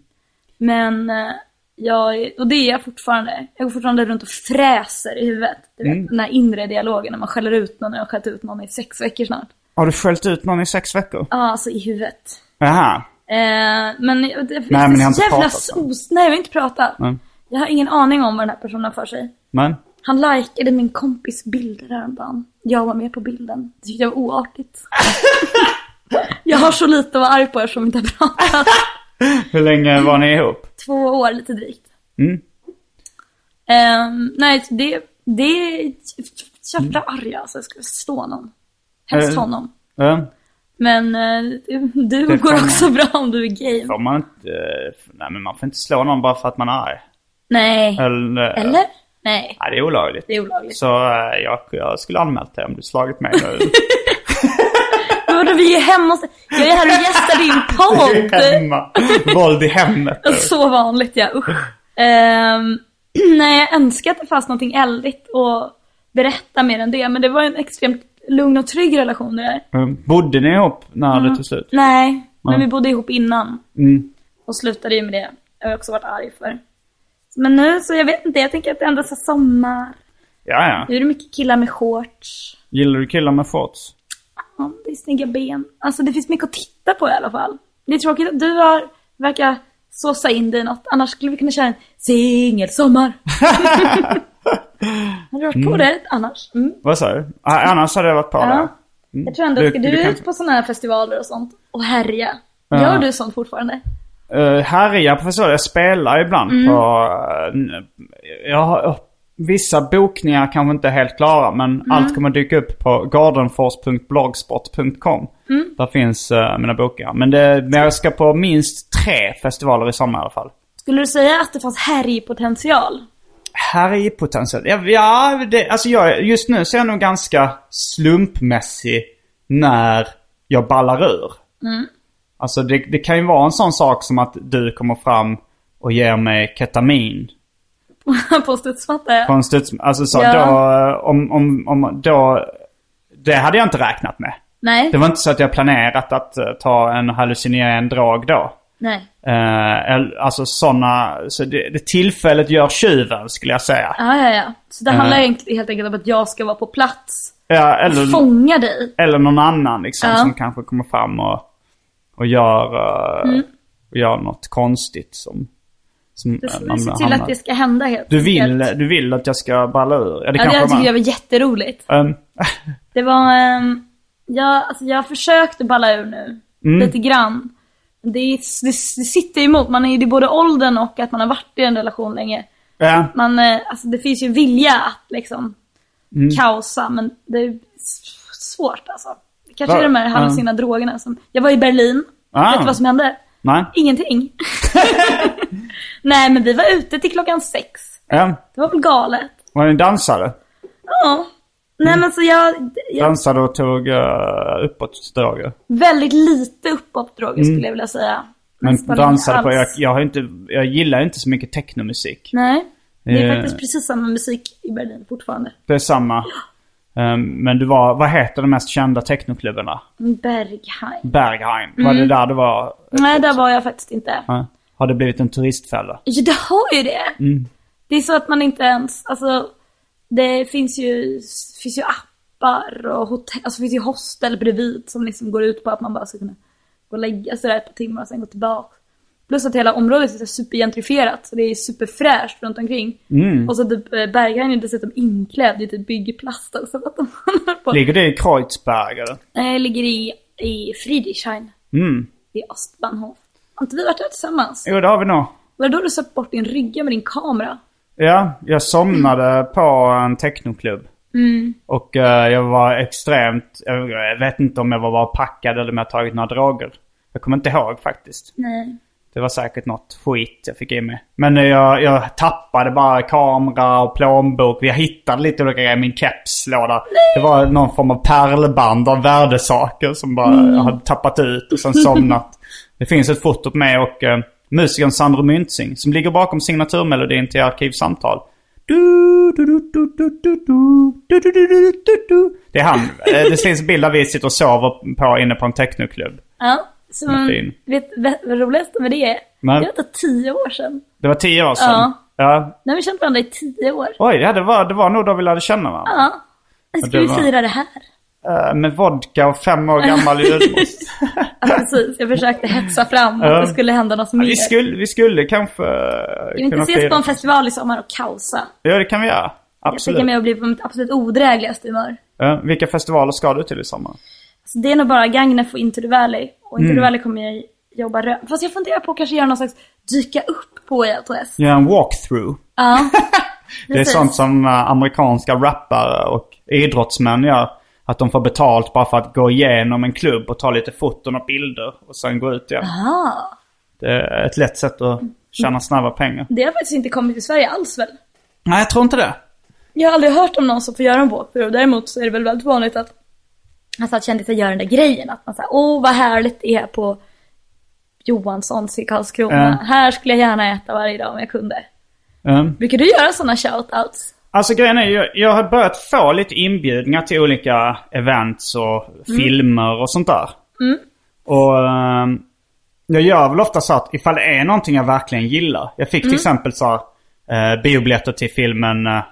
Men eh, jag, och det är jag fortfarande. Jag går fortfarande runt och fräser i huvudet. Du vet, Mm. Den här inre dialogen när man skäller ut någon. Jag har skällt ut någon i sex veckor snart. Har du skällt ut någon i sex veckor? Ja, alltså i huvudet. Jaha. Eh, men det, det, Nej, men ni har inte jävla pratat, sos. Nej, vi har inte pratat. Nej. Jag har ingen aning om vad den här personen har för sig. Men? Han likade min kompis bilder häromdagen. Jag var med på bilden. Det tyckte jag var oartigt. jag har så lite att vara arg på eftersom vi inte har pratat. Hur länge var ni ihop? Två år lite drygt. Mm. Ehm, nej, det, det är jävla arg alltså. Jag skulle slå någon. Helst Eh. honom. Ja. Men eh, du, Det går får man- också bra om du är gay. Får man inte... Nej men man får inte slå någon bara för att man är arg. Nej. Eller? Eller? Nej, Nej, det är olagligt. det är olagligt. Så eh, jag, jag skulle anmält dig om du slagit mig nu. Vadå, vi är hemma hos... Jag är här och gästar din podd. Hemma. Våld i hemmet. Så vanligt ja, usch. Ehm, nej, jag önskar att det fanns någonting eldigt och berätta mer än det. Men det var en extremt lugn och trygg relation det där. Mm. Bodde ni ihop när det tog slut? Nej, men Mm. vi bodde ihop innan. Mm. Och slutade ju med det. Jag har också varit arg för. Men nu så, jag vet inte, jag tänker att det ändå är sommar. Ja, ja. Nu är det mycket killar med shorts. Gillar du killar med shorts? Ja, det är snygga ben. Alltså det finns mycket att titta på i alla fall. Det är tråkigt att du har, verkar såsa in dig i något. Annars skulle vi kunna köra en singelsommar. har du varit på det annars? Mm. Vad sa du? Ah, annars hade jag varit på Ja. det. Jag tror ändå, Du- ska du, du ut på sådana här festivaler och sånt och härja? Ja. Gör du sånt fortfarande? Uh, härja på festivaler. Jag spelar ibland Mm. på... Uh, jag har, vissa bokningar kanske inte är helt klara men Mm. allt kommer dyka upp på gardenfors.blogspot.com. Mm. Där finns uh, mina bokningar. Men, det, men jag ska på minst tre festivaler i sommar i alla fall. Skulle du säga att det fanns härjpotential? Härjpotential? Ja, ja det, alltså jag, just nu så är jag nog ganska slumpmässig när jag ballar ur. Mm. Alltså det, det kan ju vara en sån sak som att du kommer fram och ger mig ketamin. på studsmatta? ja. På en studs, alltså så Ja. då, om, om, om, då, det hade jag inte räknat med. Nej. Det var inte så att jag planerat att eh, ta en hallucinerande drag då. Nej. Eh, alltså sådana, så det, det tillfället gör tjuven skulle jag säga. Ja, ja, ja. Så det handlar egentligen helt enkelt om att jag ska vara på plats. Ja, eller, Fånga dig. eller någon annan liksom Ja. som kanske kommer fram och, och gör, eh, Mm. och gör något konstigt som... som Du eh, får se till att det ska hända helt Du vill, enkelt. du vill att jag ska balla ur? Ja, det Ja, det jag tycker jag var jätteroligt. Ehm, Det var, um, jag, alltså jag har försökt att balla ur nu. Mm. Lite grann. Det, det, det sitter emot, man är, det är både åldern och att man har varit i en relation länge. ja. Man, eh, alltså det finns ju vilja att liksom Mm. kaosa, men det är svårt alltså. Det kanske är de här Ja. hallucina drogerna som... Jag var i Berlin. Ah. Vet du vad som hände? Nej. Ingenting. Nej, men vi var ute till klockan sex. Ja. Det var väl galet. Var ni dansade? Ja. Nej men så jag, jag Dansade och tog uh, uppåtdrager? väldigt lite uppåtdroger skulle jag vilja säga. Mm. Men Nästan dansade på, jag, jag har inte, jag gillar inte så mycket technomusik. Nej. Det är Eh. faktiskt precis samma musik i Berlin fortfarande. Det är samma. Ehm, men du var, vad heter de mest kända technoklubbarna? Berghain. Berghain. Var Mm. det där det var? Nej, där var jag faktiskt inte. Ja. Har det blivit en turistfälla? Jo, det har ju det. Mm. Det är så att man inte ens, alltså det finns ju, finns ju appar och hotell, alltså det finns ju hostel bredvid som liksom går ut på att man bara ska kunna gå och lägga sig där ett par timmar och sen gå tillbaka. Plus att hela området är supergentrifierat så det är superfräscht runt omkring. Mm. Och så typ eh, Berghain är dessutom inklädd i typ byggplast för Att de på. Ligger det i Kreuzberg eller? Nej, ligger i, i Friedrichshain Mm. i Ostbahnhof. Har inte vi varit där tillsammans? Jo, det har vi nog. Var det då du satt bort din rygga med din kamera? Ja, jag somnade på en technoklubb. Mm. Och eh, jag var extremt, jag, jag vet inte om jag var bara packad eller om jag tagit några droger. Jag kommer inte ihåg faktiskt. Nej. Det var säkert något skit jag fick i mig. Men eh, jag, jag tappade bara kamera och plånbok. Jag hittade lite olika grejer i min kepslåda. Det var någon form av pärlband av värdesaker som bara Mm. jag hade tappat ut och sen somnat. det finns ett foto på mig och, eh, musikern Sandro Müntzing, som ligger bakom signaturmelodin till Arkivsamtal. Det är han. Det finns bilder vi sitter och sover på inne på en technoklubb. Ja, som, vet vad roligaste med det är? Men, det var tio år sedan. Det var tio år sedan? Ja. ja. Nu har vi känt varandra i tio år. Oj, ja, det, var, det var nog då vi lärde känna varandra. Ja. Ska vi fira det här? Eh, med vodka och fem år gammal julmust. Ja, precis. Jag försökte hetsa fram Ja. att det skulle hända något mer. vi, skulle, vi skulle kanske Ska vi inte ses på en festival i sommar och kaosa? Ja, det kan vi göra. Jag Absolut. tänker mig att bli på mitt absolut odrägligaste humör. Ja, vilka festivaler ska du till i sommar? Så det är nog bara Gagnef och Into the Valley. Och Into Mm. the Valley kommer jag jobba rö- Fast jag funderar på att kanske göra någon slags dyka upp på ILTS. Göra en walkthrough. Ja. Det är sånt som eh, amerikanska rappare och idrottsmän gör. Att de får betalt bara för att gå igenom en klubb och ta lite foton och bilder och sen gå ut igen. Aha. Det är ett lätt sätt att tjäna snabba pengar. Det har faktiskt inte kommit till Sverige alls väl? Nej, jag tror inte det. Jag har aldrig hört om någon som får göra en walkthrough. Däremot så är det väl väldigt vanligt att, alltså att kändisar gör den där grejen. Att man säger, åh vad härligt det är på Johanssons i Karlskrona. Ja. Här skulle jag gärna äta varje dag om jag kunde. Mm. Brukar du göra sådana shoutouts? Alltså grejen är, jag, jag har börjat få lite inbjudningar till olika events och filmer och sånt där. Och ehm, jag gör väl ofta så att ifall det är någonting jag verkligen gillar. Jag fick till exempel så eh, biobiljetter till filmen eh,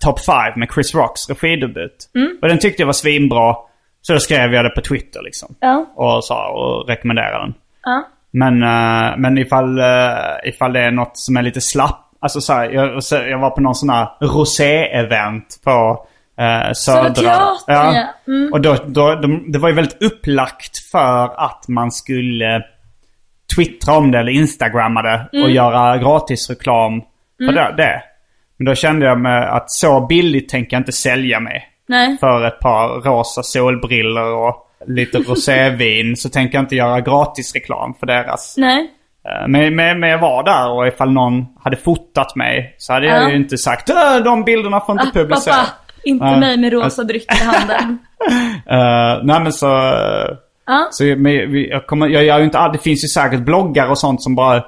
Top 5 med Chris Rocks regidebut. Och den tyckte jag var svinbra. Så då skrev jag det på Twitter liksom. Ja. Och, sa, och rekommenderade den. Ja. Men, eh, men ifall, uh, ifall det är något som är lite slapp. Alltså så här, jag, jag var på någon sån här rosé-event på uh, Södra. Teatern, ja. Mm. Och då, då, de, det var ju väldigt upplagt för att man skulle twittra om det eller instagramma det Mm. och göra gratisreklam för det, det. Men då kände jag med att så billigt tänker jag inte sälja mig Nej. för ett par rosa solbriller och lite rosévin så tänker jag inte göra gratisreklam för deras. Nej. Eh, Men, men, men jag var där och ifall någon hade fotat mig så hade jag Ja. ju inte sagt "Äh, de bilderna får inte Ah, publiceras. pappa, inte Nej. mig med rosa dryck i handen. Uh, nej men så... Ja. så men jag, kommer, jag gör ju inte Det finns ju säkert bloggar och sånt som bara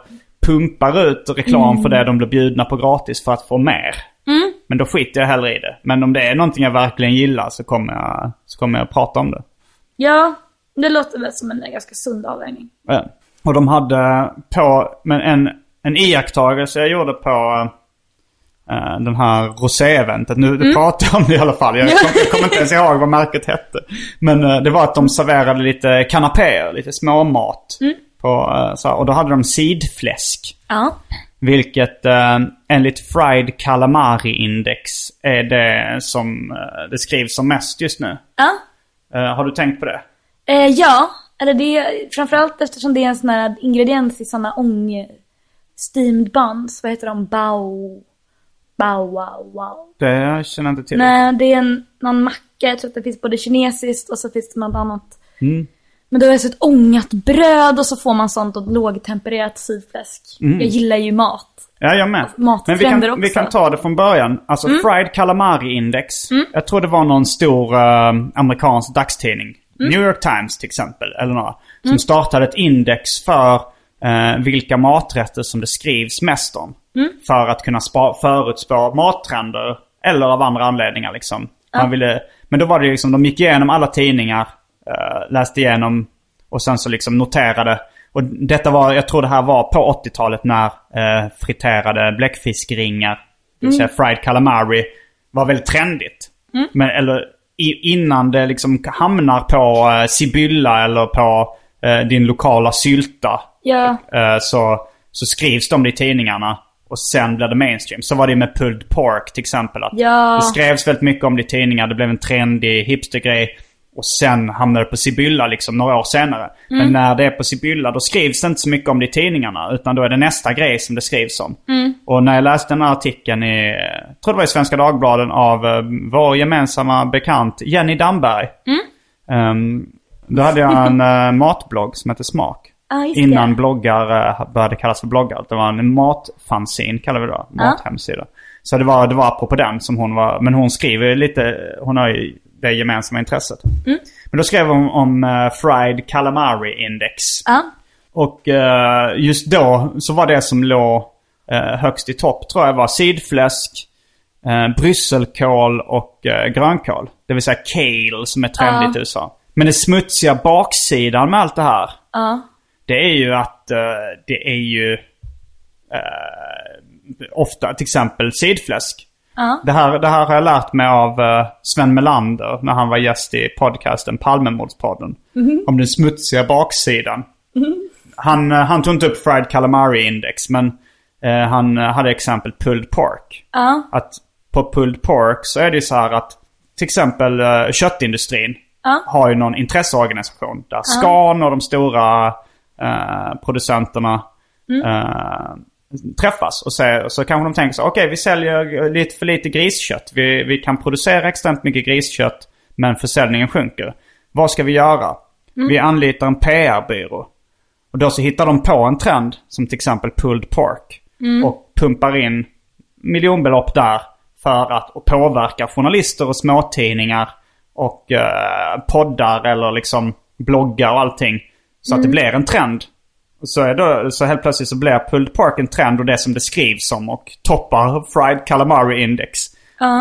pumpar ut reklam för det de blir bjudna på gratis för att få mer. Men då skiter jag hellre i det. Men om det är någonting jag verkligen gillar så kommer jag, så kommer jag prata om det. Ja, det låter väl som en ganska sund avvägning. Ja. Och de hade på, men en, en iakttagelse jag gjorde på eh, den här rosé-eventet. Nu mm. pratar jag om det i alla fall. Jag, kom, kommer inte ens ihåg vad märket hette. Men eh, det var att de serverade lite kanapéer, lite småmat. På, eh, så och då hade de sidfläsk. Ja. Vilket eh, enligt Fried Calamari Index är det som det skrivs som mest just nu. Ja. Har du tänkt på det? Ja, eller det är framförallt eftersom det är en sån här ingrediens i såna ång... Steamed buns. Vad heter de? Bao... Bao wow wow. Det känner jag inte till. Nej, det är en, någon macka. Jag tror att det finns både kinesiskt och så finns det något annat. Mm. Men då är det så ett ångat bröd och så får man sånt och lågtempererat sidfläsk. Jag gillar ju mat. Ja, jag med. Mattrender Men vi kan, också. vi kan ta det från början. Alltså Fried Calamari Index. Jag tror det var någon stor eh, amerikansk dagstidning. New York Times till exempel, eller några. Som startade ett index för eh, vilka maträtter som det skrivs mest om. För att kunna spa, förutspå mattrender. Eller av andra anledningar liksom. Man ville, men då var det liksom, de gick igenom alla tidningar. eh, läste igenom och sen så liksom noterade. Och detta var, jag tror det här var på 80-talet när eh, friterade bläckfiskringar, det vill säga fried calamari, var väldigt trendigt. Men eller innan det liksom hamnar på eh, Sibylla eller på eh, din lokala sylta Ja, eh, så, så skrivs de i tidningarna. Och sen blir det mainstream. Så var det med pulled pork till exempel. Att Ja. Det skrevs väldigt mycket om det i tidningar. Det blev en trendig hipstergrej. Och sen hamnade det på Sibylla liksom några år senare. Men när det är på Sibylla då skrivs det inte så mycket om det i tidningarna. Utan då är det nästa grej som det skrivs om. Och när jag läste den här artikeln i, jag tror det var i Svenska Dagbladen av eh, vår gemensamma bekant Jenny Damberg. Ehm, då hade jag en eh, matblogg som heter Smak. Det. Innan bloggar eh, började kallas för bloggar. Det var en matfanzin kallar vi det då. Mathemsida. Så det var, det var apropå den som hon var. Men hon skriver lite, hon har ju det gemensamma intresset. Mm. Men då skrev hon om eh, Fried Calamari Index. ja. Och eh, just då så var det som låg eh, högst i topp tror jag var sidfläsk, brysselkål och grönkål. Det vill säga kale som är trendigt i USA. Men den smutsiga baksidan med allt det här. Det är ju att det är ju ofta till exempel sidfläsk. Ja. Det, här, det här har jag lärt mig av eh, Sven Melander när han var gäst i podcasten Palmemordspodden. Om den smutsiga baksidan. Han, eh, han tog inte upp Fried Calamari Index men eh, han eh, hade exempel pulled pork. Ja. Att på pulled pork så är det ju så här att till exempel eh, köttindustrin Ja. har ju någon intresseorganisation. Där Scan och de stora eh, producenterna eh, träffas. Och så, så kanske de tänker så okej vi säljer lite för lite griskött. Vi, vi kan producera extremt mycket griskött men försäljningen sjunker. Vad ska vi göra? Vi anlitar en PR-byrå. Och då så hittar de på en trend som till exempel pulled pork. Och pumpar in miljonbelopp där för att påverka journalister och småtidningar och eh, poddar eller liksom bloggar och allting. Så att det blir en trend. Så, är då, så helt plötsligt så blir pulled pork en trend och det som det skrivs om och toppar fried calamari index.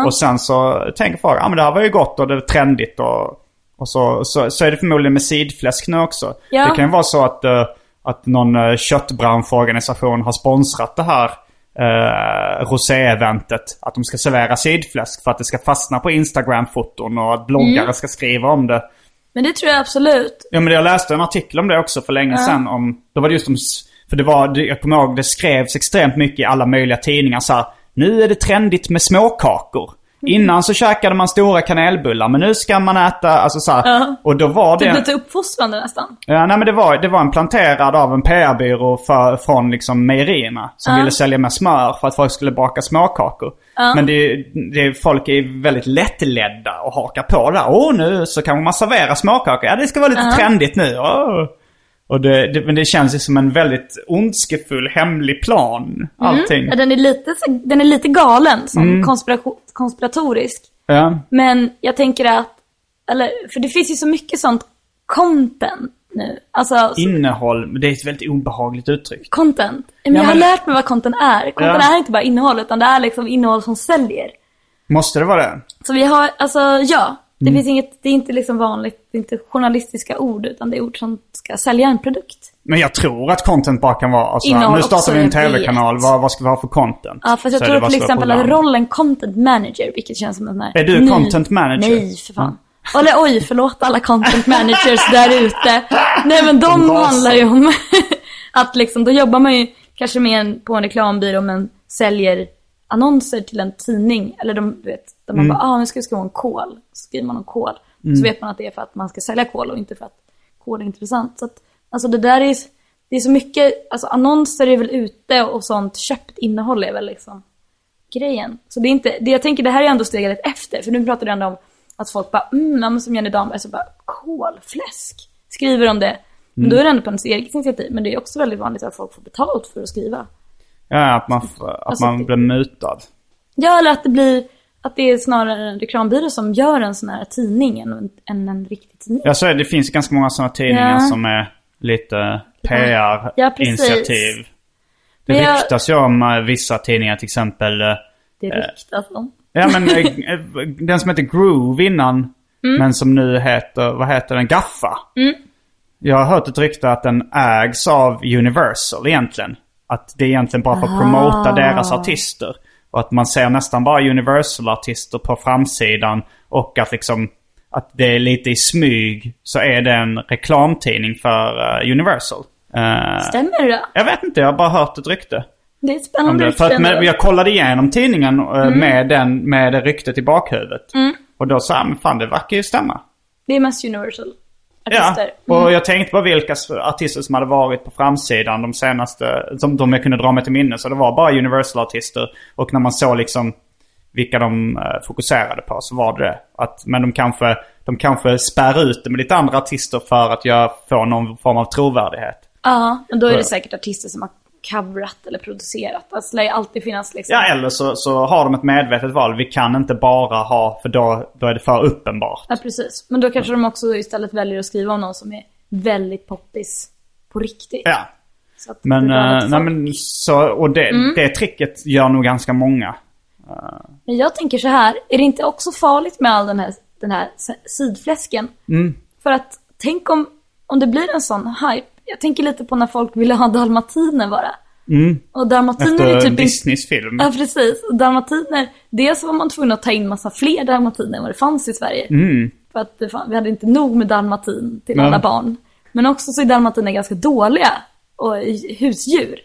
Och sen så tänker folk, ja ah, men det här var ju gott och det är trendigt och, och så, så, så är det förmodligen med sidfläsk nu också. Ja. Det kan ju vara så att, eh, att någon uh, köttbranschorganisation har sponsrat det här uh, rosé-eventet. Att de ska servera sidfläsk för att det ska fastna på Instagram-foton och att bloggare ska skriva om det. Men det tror jag absolut. Ja men jag läste en artikel om det också för länge sedan om... Då var det just om... För det var, jag kommer ihåg, det skrevs extremt mycket i alla möjliga tidningar så här. Nu är det trendigt med småkakor. Innan så käkade man stora kanelbullar men nu ska man äta, alltså så här. Ja. Och då var Typ det... lite uppfostrande nästan. Ja, nej men det var, det var en planterad av en PR-byrå för, från liksom mejerierna. Som ville sälja med smör för att folk skulle baka småkakor. Men det, det, folk är väldigt lättledda och hakar på där. Åh nu så kan man servera småkakor. Ja det ska vara lite trendigt nu. Åh. Och det, det, men det känns ju som en väldigt ondskefull hemlig plan. Allting. Ja, den, är lite, den är lite galen som Mm. konspiration, konspiratorisk. Ja. Men jag tänker att, eller, för det finns ju så mycket sånt content nu. Alltså, Innehåll, det är ett väldigt obehagligt uttryck. content. Men Ja, jag har men- lärt mig vad content är. Content Ja. är inte bara innehåll, utan det är liksom innehåll som säljer. Måste det vara det? Så vi har, alltså ja. Det Mm. finns inget, det är inte liksom vanligt, det är inte journalistiska ord, utan det är ord som ska sälja en produkt. Men jag tror att content bara kan vara, alltså, Innehåll nu startar vi en tv-kanal, vad, vad ska vi ha för content? Ja, fast jag Så tror till exempel att rollen content manager, vilket känns som en här Är du content manager? Nej, för fan. Eller oj, förlåt alla content managers där ute. Nej men de, rasar. handlar ju om att liksom, då jobbar man ju kanske med en, på en reklambyrå men säljer annonser till en tidning. Eller de, du vet, där man bara, ah nu ska vi skriva om kol. Så skriver man om kol. Så vet man att det är för att man ska sälja kol och inte för att kol är intressant. Så att, alltså det där är, det är så mycket, alltså annonser är väl ute och sånt köpt innehåll är väl liksom grejen. Så det är inte, det jag tänker det här är ändå steget efter. För nu pratar du ändå om att folk bara, mm, ja, men som Jenny Damberg, så bara, kolfläsk. Skriver om det. Men då är det ändå på ens eget initiativ. Men det är också väldigt vanligt att folk får betalt för att skriva. Ja, att man, att Alltså, man blir mutad. Ja, eller att det blir, att det är snarare en reklambyrå som gör en sån här tidning än en, än en riktig tidning. Jag säger det finns ganska många sådana tidningar Ja. som är lite Ja. PR-initiativ. det Men jag- ryktas ju om eh, vissa tidningar till exempel. eh, Det ryktas om. Ja men eh, eh, den som heter Groove innan. Mm. Men som nu heter, vad heter den? Gaffa. Jag har hört ett rykte att den ägs av Universal egentligen. Att det är egentligen bara för att promota deras artister. Och att man ser nästan bara Universal-artister på framsidan. Och att liksom att det är lite i smyg så är det en reklamtidning för eh, Universal. Eh, Stämmer det? jag vet inte, jag har bara hört ett rykte. Det är ett spännande det. För att ändå. jag kollade igenom tidningen eh, med, den, med det ryktet i bakhuvudet. Mm. Och då sa jag, men fan det verkar ju stämma. Det är mest Universal Ja, artister. och jag tänkte på vilka artister som hade varit på framsidan de senaste, som de jag kunde dra mig till minne. Så det var bara Universal-artister. Och när man såg liksom vilka de eh, fokuserade på så var det. Att, men de kanske, de kanske spär ut det med lite andra artister för att jag får någon form av trovärdighet. Ja, men då är Ja. det säkert artister som har coverat eller producerat. Alltså, det lär ju alltid finnas liksom. Ja, eller så, så har de ett medvetet val. Vi kan inte bara ha, för då, då är det för uppenbart. Ja, precis. Men då kanske de också istället väljer att skriva om någon som är väldigt poppis. på riktigt. Ja. Men, eh, nej, men så, och det, Mm. det tricket gör nog ganska många. Men jag tänker så här, är det inte också farligt med all den här, den här sidfläsken? Mm. För att tänk om, om det blir en sån hype. Jag tänker lite på när folk ville ha dalmatiner bara. Och dalmatiner är Mm. Efter typ inte... Disneys film. Ja precis, och dalmatiner, dels var man tvungen att ta in massa fler dalmatiner än vad det fanns i Sverige. För att vi hade inte nog med dalmatin till Nej. alla barn. Men också så är dalmatiner ganska dåliga och husdjur.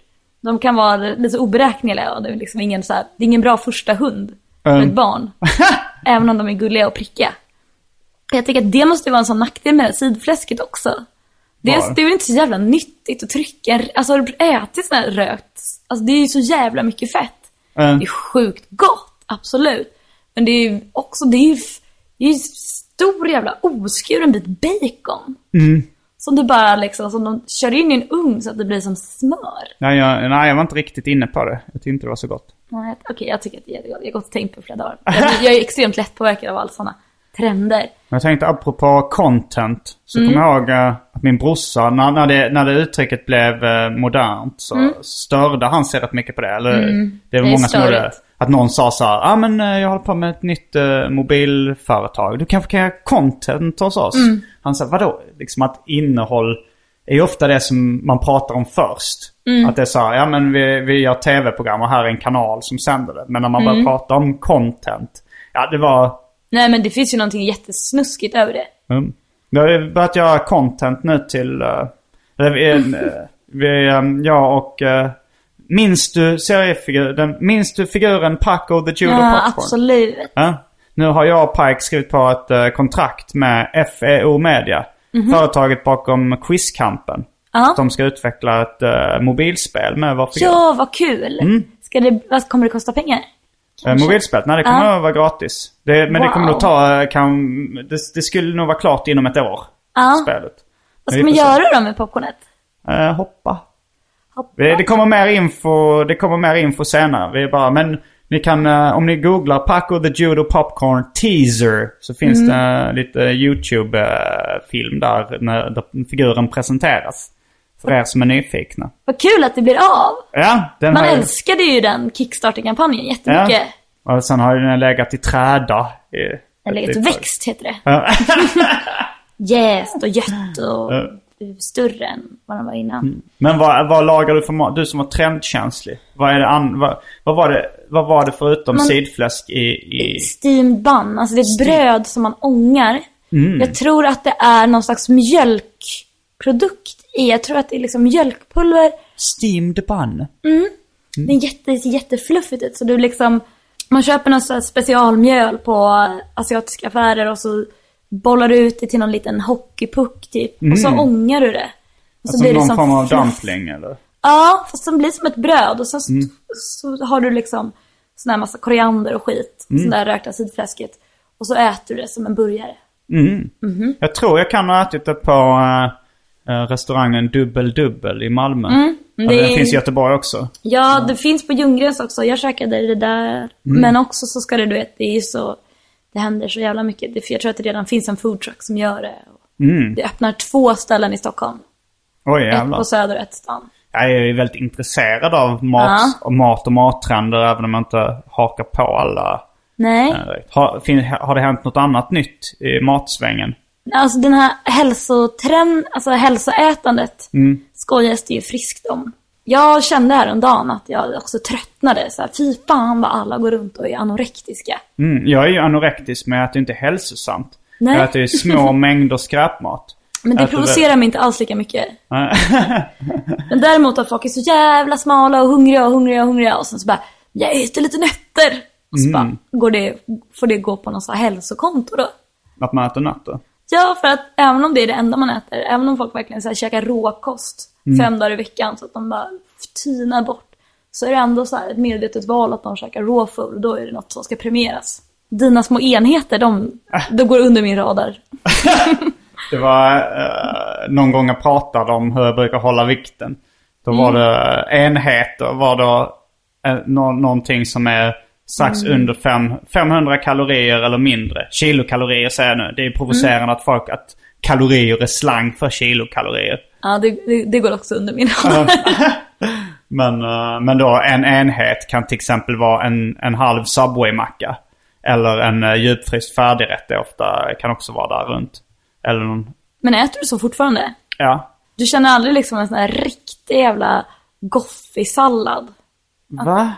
De kan vara lite oberäkneliga och det är liksom ingen så här, det är ingen bra första hund för Mm. ett barn. även om de är gulliga och prickiga. Jag tänker att det måste vara en sån nackdel med sidfläsket också. Dels, det är väl inte så jävla nyttigt att trycka, alltså har du ätit sån här rökt, alltså det är ju så jävla mycket fett. Mm. Det är sjukt gott, absolut. Men det är ju också, det är ju, det är ju stor jävla oskuren bit bacon. Mm. Som du bara liksom, som de kör in i en ugn så att det blir som smör. Nej, jag, nej, jag var inte riktigt inne på det. Jag tyckte inte det var så gott. Nej, Okej, jag tycker att det är jättegott. Jag har gått och tänkt på det flera dagar. Jag, jag är extremt lättpåverkad av alla sådana trender. Jag tänkte apropå content. Så Mm. kommer jag ihåg eh, att min brorsa, när, när, det, när det uttrycket blev eh, modernt så störde han sig rätt mycket på det. Eller det var Mm. Det är många som gjorde Att någon sa så här, ja ah, men eh, jag håller på med ett nytt eh, mobilföretag. Du kanske kan göra content hos oss? Mm. Han sa, vadå? Liksom att innehåll är ju ofta det som man pratar om först. Mm. Att det är så här, ja men vi, vi gör tv-program och här är en kanal som sänder det. Men när man börjar Mm. prata om content, ja det var... Nej men det finns ju någonting jättesnuskigt över det. Mm. Vi har börjat göra content nu till... Uh, vi, eh, vi, eh, jag och... Uh, minns du seriefiguren? Minns du figuren Paco the Judo Ja, Popcorn? absolut. Ja. Nu har jag och Pike skrivit på ett eh, kontrakt med FEO Media. Företaget bakom Quizkampen. Mhm. Ja. De ska utveckla ett eh, mobilspel med vår figur. Ja, vad kul. Mm. Ska det, vad kommer det kosta pengar? Eh, mobilspelet? Nej, det kommer Ja. att vara gratis. Det, men det kommer Wow. nog ta... eh, Kan, det, det skulle nog vara klart inom ett år. Ja. Spelet. Vad ska man göra då med popcornet? Eh, hoppa. Hoppa. Det, det kommer mer info, det kommer mer info senare. Vi är bara, men ni kan, eh, om ni googlar Paco the Judo Popcorn Teaser så finns Mm. det lite YouTube-film där när figuren presenteras. För er som är nyfikna. Vad kul att det blir av. Ja, den Man har ju- älskade ju den Kickstarter-kampanjen jättemycket. Ja. Och sen har ju den legat i träda. I ett ett litet- växt heter det. Ja. Jäst och gött och större än vad den var innan. Men vad, vad lagar du för mat? Du som var trendkänslig. Vad är det an, vad, vad, var det, vad var det förutom Man- sidfläsk i... i... Steamed bun, alltså det är ett bröd som man ångar. Mm. Jag tror att det är någon slags mjölkprodukt i. Jag tror att det är liksom mjölkpulver. Steamed bun. Det är jätte, jättefluffigt ut. Så du liksom, man köper någon specialmjöl på asiatiska affärer och så bollar du ut det till någon liten hockeypuck typ. Och så ångar du det. Och så Alltså blir det någon som form av dumpling eller? Ja, fast den blir som ett bröd och sen så, Mm. så har du liksom sån här massa koriander och skit. Mm. Sån där rökta sidfläsket. Och så äter du det som en burgare. Mm. Jag tror jag kan ha ätit det på restaurangen Dubbel Dubbel i Malmö. Mm. Ja, Det Den är- finns i Göteborg också. Ja, det finns på Ljunggrens också. Jag käkade det där. Mm. Men också så ska det, du vet, det är så... Det händer så jävla mycket. Det- Jag tror att det redan finns en foodtruck som gör det. Mm. Det öppnar två ställen i Stockholm. Oj Ett jävlar. på Söder och ett stan. Jag är ju väldigt intresserad av mat, och mat och mattrender även om jag inte hakar på alla. Nej, direkt. Har, har det hänt något annat nytt i matsvängen? Alltså den här hälsotrend, alltså hälsoätandet skojas det ju friskt om. Jag kände häromdagen att jag också tröttnade. Så här, fy fan vad alla går runt och är anorektiska. Mm, jag är ju anorektisk men jag äter inte hälsosamt. Nej. Jag äter små mängder skräpmat. Men det Äter provocerar mig inte alls lika mycket. Men däremot att folk är så jävla smala och hungriga och hungriga och hungriga och sen så bara, jag äter lite nötter. Och så bara, går det, får det gå på någon sån här hälsokonto då? Att man äter nötter. Ja, för att även om det är det enda man äter, även om folk verkligen så här käkar råkost fem dagar i veckan så att de bara tynar bort. Så är det ändå så här ett medvetet val att de käkar och då är det något som ska premieras. Dina små enheter, de, de går under min radar. Det var eh, någon gång jag pratade om hur jag brukar hålla vikten. Då var Mm. det enheter var då eh, nå- någonting som är strax Mm. under fem, 500 kalorier eller mindre. Kilokalorier säger jag nu. Det är provocerande Mm. att folk, att kalorier är slang för kilokalorier. Ja, det, det, det går också under min. Men, eh, men då en enhet kan till exempel vara en, en halv Subway-macka. Eller en uh, djupfryst färdigrätt är ofta, kan också vara där runt. Eller någon, Men äter du så fortfarande? ja. Du känner aldrig liksom en sån här riktig jävla goffig sallad? Va?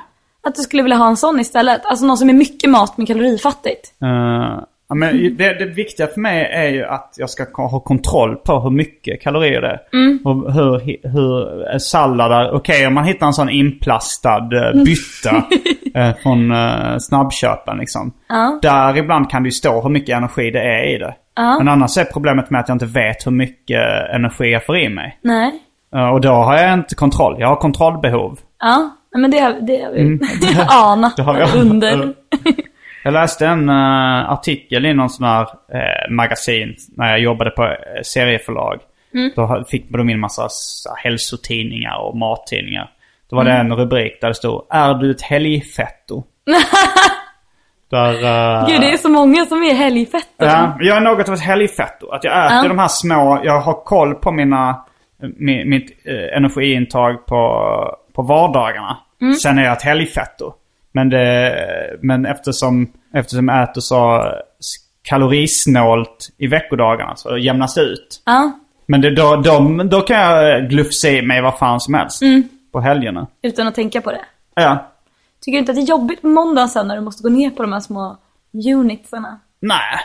Att du skulle vilja ha en sån istället? Alltså någon som är mycket mat men kalorifattigt? Eh, ja, men det, det viktiga för mig är ju att jag ska ha kontroll på hur mycket kalorier det är. Och hur, hur eh, sallader, okej om man hittar en sån inplastad uh, bytta eh, från uh, snabbköpen liksom. Där ibland kan det ju stå hur mycket energi det är i det. Men annars är problemet med att jag inte vet hur mycket energi jag får i mig. Nej. Eh, och då har jag inte kontroll. Jag har kontrollbehov. Ja, men det har, det har vi har anat under. Jag läste en eh, artikel i någon sån här eh, magasin när jag jobbade på eh, serieförlag. Då ha- fick man in massa så hälsotidningar och mattidningar. Då var det en rubrik där det stod Är du ett helgfetto? där, eh, Gud, det är så många som är helgfetter. ja, jag är något av ett helgfetto. Att jag äter de här små, jag har koll på mina, mi, mitt energiintag på, på vardagarna. Sen är jag ett helgfetto. Men, det, men eftersom, eftersom äter så kalorisnålt i veckodagarna så jämnas det ut. Ja, Men det, då, då, då kan jag glufsa i mig vad fan som helst. På helgerna. utan att tänka på det. Ja. Tycker du inte att det är jobbigt på måndagen sen när du måste gå ner på de här små unitsarna? Nej.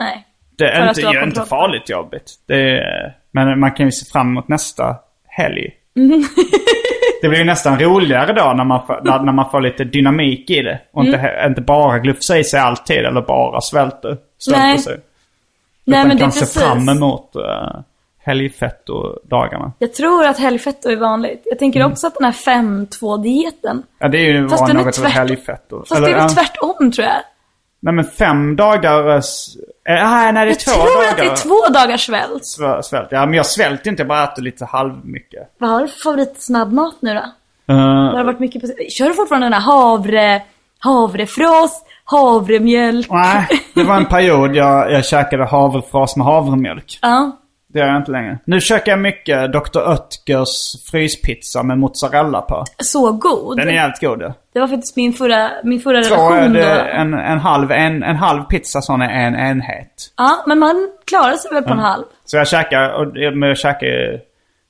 Nej. Det är inte, det är inte farligt jobbigt. Det är, men man kan ju se fram emot nästa helg. det blir ju nästan roligare då när man, när, när man får lite dynamik i det. Och inte, he- inte bara glufsa i sig alltid eller bara svälter, svälter Nej. sig. Nej Utan men det är kan se precis. fram emot uh, helgfetto-dagarna. Jag tror att helgfetto är vanligt. Jag tänker också att den här 5-2-dieten. Ja, det är ju Fast något ett tvärt- helgfetto. Fast det är väl tvärtom tror jag. Nej men fem dagar... eh, nej, det är Jag två tror dagar. att det är två dagars svält. Sv- Svält. Ja men jag svälter inte, jag bara äter lite halvmycket. Vad har du för favoritsnabbmat nu då? Uh, Det har varit mycket på... Kör du fortfarande den här havre... Havrefrost, havremjölk? Nej, det var en period jag, jag käkade havrefras med havremjölk. Ja. Det gör jag inte längre. Nu käkar jag mycket Dr. Oetkers fryspizza med mozzarella på. Så god. Den är jävligt god. ja. Det var faktiskt min förra, min förra Två relation är då. en, en, halv, en, en halv pizza sån är en enhet. Ja, men man klarar sig väl på en halv. Så jag käkar, och, men jag käkar,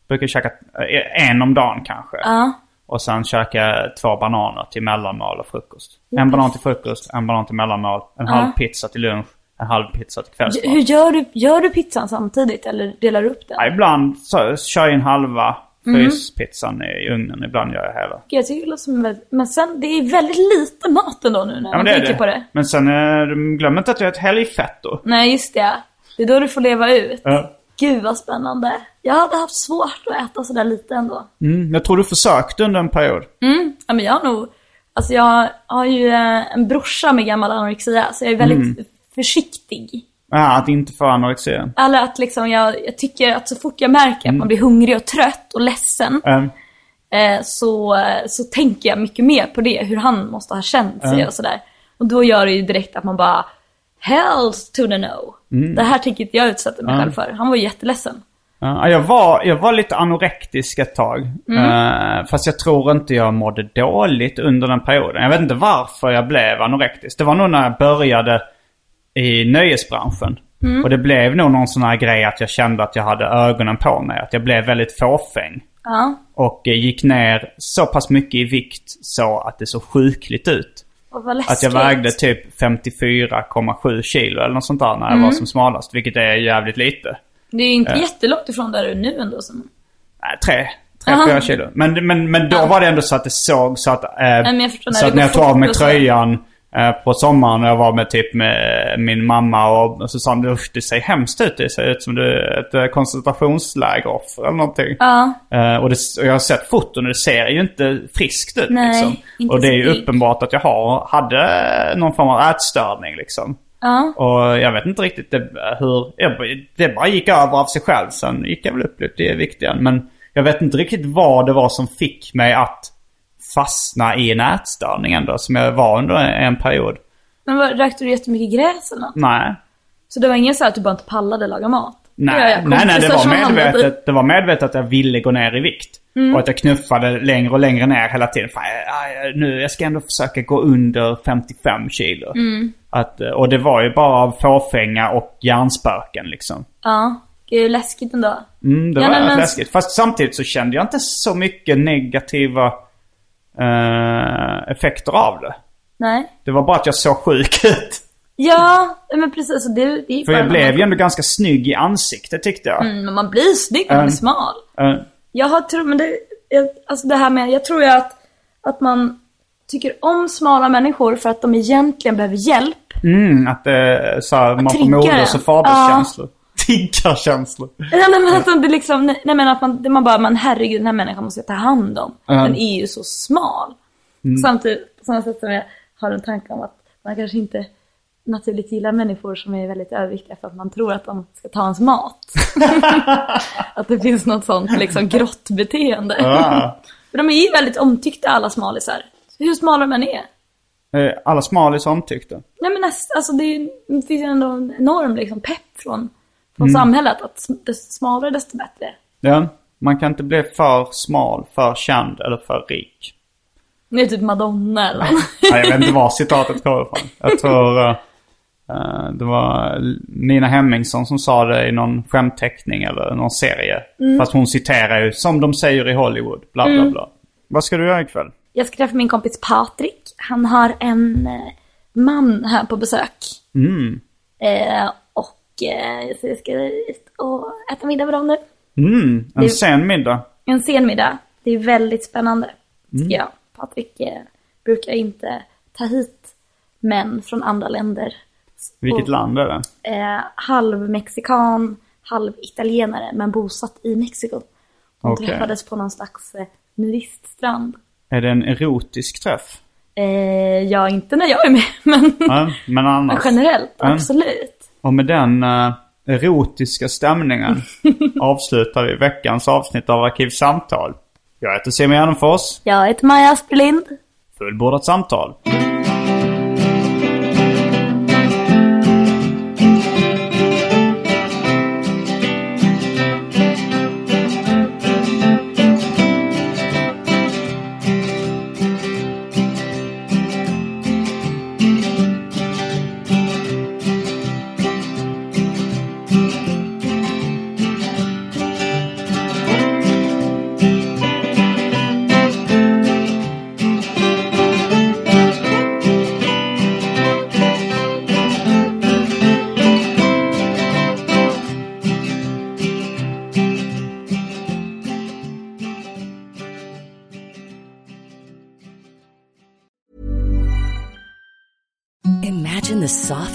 brukar käka eh, en om dagen kanske. Ja. Och sen käkar jag två bananer till mellanmål och frukost. En banan till frukost, en banan till mellanmål, en halv pizza till lunch, en halv pizza till kvällsmat. Hur gör du, gör du pizzan samtidigt eller delar du upp den? Ja, ibland så kör jag in halva Mm. fryspizzan i ugnen. Ibland gör jag hela. Jag tycker det låter som väldigt, men sen det är väldigt lite mat ändå nu när Ja, man tänker det. på det. Men sen glöm inte att jag är ett helgfetto. Nej, just det. Det är då du får leva ut. Ja. Gud vad spännande. Jag hade haft svårt att äta sådär lite ändå. Mm, jag tror du försökte under en period. Ja, men jag har nog, alltså jag har ju eh, en brorsa med gammal anorexia, så jag är väldigt Mm. Försiktig. Ja, att inte få anorexia. Eller att liksom jag, jag tycker att så fort jag märker Mm. att man blir hungrig och trött och ledsen, eh, så, så tänker jag mycket mer på det, hur han måste ha känt sig och sådär. Och då gör det ju direkt att man bara, hells to the no. Mm. Det här tänker inte jag utsätta mig själv för. Han var ju jätteledsen. Ja, jag, var, jag var lite anorektisk ett tag. Mm. Eh, fast jag tror inte jag mådde dåligt under den perioden. Jag vet inte varför jag blev anorektisk. Det var nog när jag började i nöjesbranschen. Mm. Och det blev nog någon sån här grej att jag kände att jag hade ögonen på mig. Att jag blev väldigt fåfäng. Ja. Och eh, gick ner så pass mycket i vikt så att det såg sjukligt ut. Och vad läskigt. Att jag vägde typ 54,7 kilo eller något sånt där när jag Mm. var som smalast. Vilket är jävligt lite. Det är ju inte jättelångt ifrån där du är nu ändå. Som... Nej, tre. Tre, Aha. fyra kilo. Men, men, men då var det ändå så att det såg så att... Eh, när så att när jag tog av mig tröjan eh, på sommaren när jag var med typ med min mamma och, så sa han usch det ser hemskt ut. Det ser ut som du är ett eh, koncentrationslägeroffer eller någonting. Ja. Eh, och, det, och jag har sett foton och det ser ju inte friskt ut Nej, liksom. inte Och det är ju uppenbart att jag har, hade någon form av ätstörning liksom. Ja. Och jag vet inte riktigt det, hur... Det bara gick över av sig själv. Sen gick jag väl upp lite i vikt igen. Men jag vet inte riktigt vad det var som fick mig att fastna i en ätstörning ändå. Som jag var under en period. Men vad, rökte du jättemycket gräs eller något? Nej. Så det var ingen så att du bara inte pallade laga mat? Nej, jag. nej, nej, det var medvetet. Det var medvetet att jag ville gå ner i vikt. Mm. Och att jag knuffade längre och längre ner hela tiden. Fan, jag, nu, jag ska ändå försöka gå under 55 kilo. Mm. Att, eh, och det var ju bara av fåfänga och hjärnspöken liksom. Ja, gud läskigt ändå. Mm, det Ja, var men- läskigt. Fast samtidigt så kände jag inte så mycket negativa eh, effekter av det. Nej. Det var bara att jag såg sjuk ut. Ja, men precis. Det, det är För jag blev ju ändå ganska snygg i ansiktet tyckte jag. Mm, men man blir snygg när man är Mm. smal. Eh, Jag har tror, men det, jag, alltså det här med, jag tror ju att, att man tycker om smala människor för att de egentligen behöver hjälp. Mm, att det så här, man får triggar moders och faderskänslor. Tiggarkänslor. Ja, nej, men att det liksom, nej, nej men att man, man bara, man herregud den här människan måste jag ta hand om. Mm. Den är ju så smal. Samtidigt, på samma sätt som jag har en tanke om att man kanske inte naturligt gillar människor som är väldigt överviktiga för att man tror att de ska ta ens mat. att det finns något sånt liksom grottbeteende. Ja. För de är ju väldigt omtyckta alla smalisar. Hur smala de än är. Eh, Alla smalis omtyckte. Nej men näst, alltså det, är, det finns ju ändå en enorm liksom pepp från, från Mm. samhället. Att desto smalare desto bättre. Ja, man kan inte bli för smal, för känd eller för rik. Det är typ Madonna eller Nej, jag vet inte var citatet kommer ifrån. Jag tror eh, det var Nina Hemmingsson som sa det i någon skämtteckning eller någon serie. Mm. Fast hon citerar ju som de säger i Hollywood, bla bla bla. Vad ska du göra ikväll? Jag ska träffa min kompis Patrik. Han har en eh, man här på besök. Mm. Eh, så jag ska ut och äta middag med dem nu. Mm, en Det- sen middag. En sen middag. Det är väldigt spännande. Tycker jag. Patrik eh, brukar inte ta hit män från andra länder. Vilket Och- land är det? eh, halv mexikan, halv italienare, men bosatt i Mexiko. De Okej. träffades på någon slags eh, nudiststrand. Är det en erotisk träff? Eh, ja, inte när jag är med, men, men men annars. generellt, Mm. absolut. Och med den eh, erotiska stämningen avslutar vi veckans avsnitt av Arkivsamtal. Jag heter Simon Gärdenfors. Jag heter Maja Asperlind. Fullbordat samtal.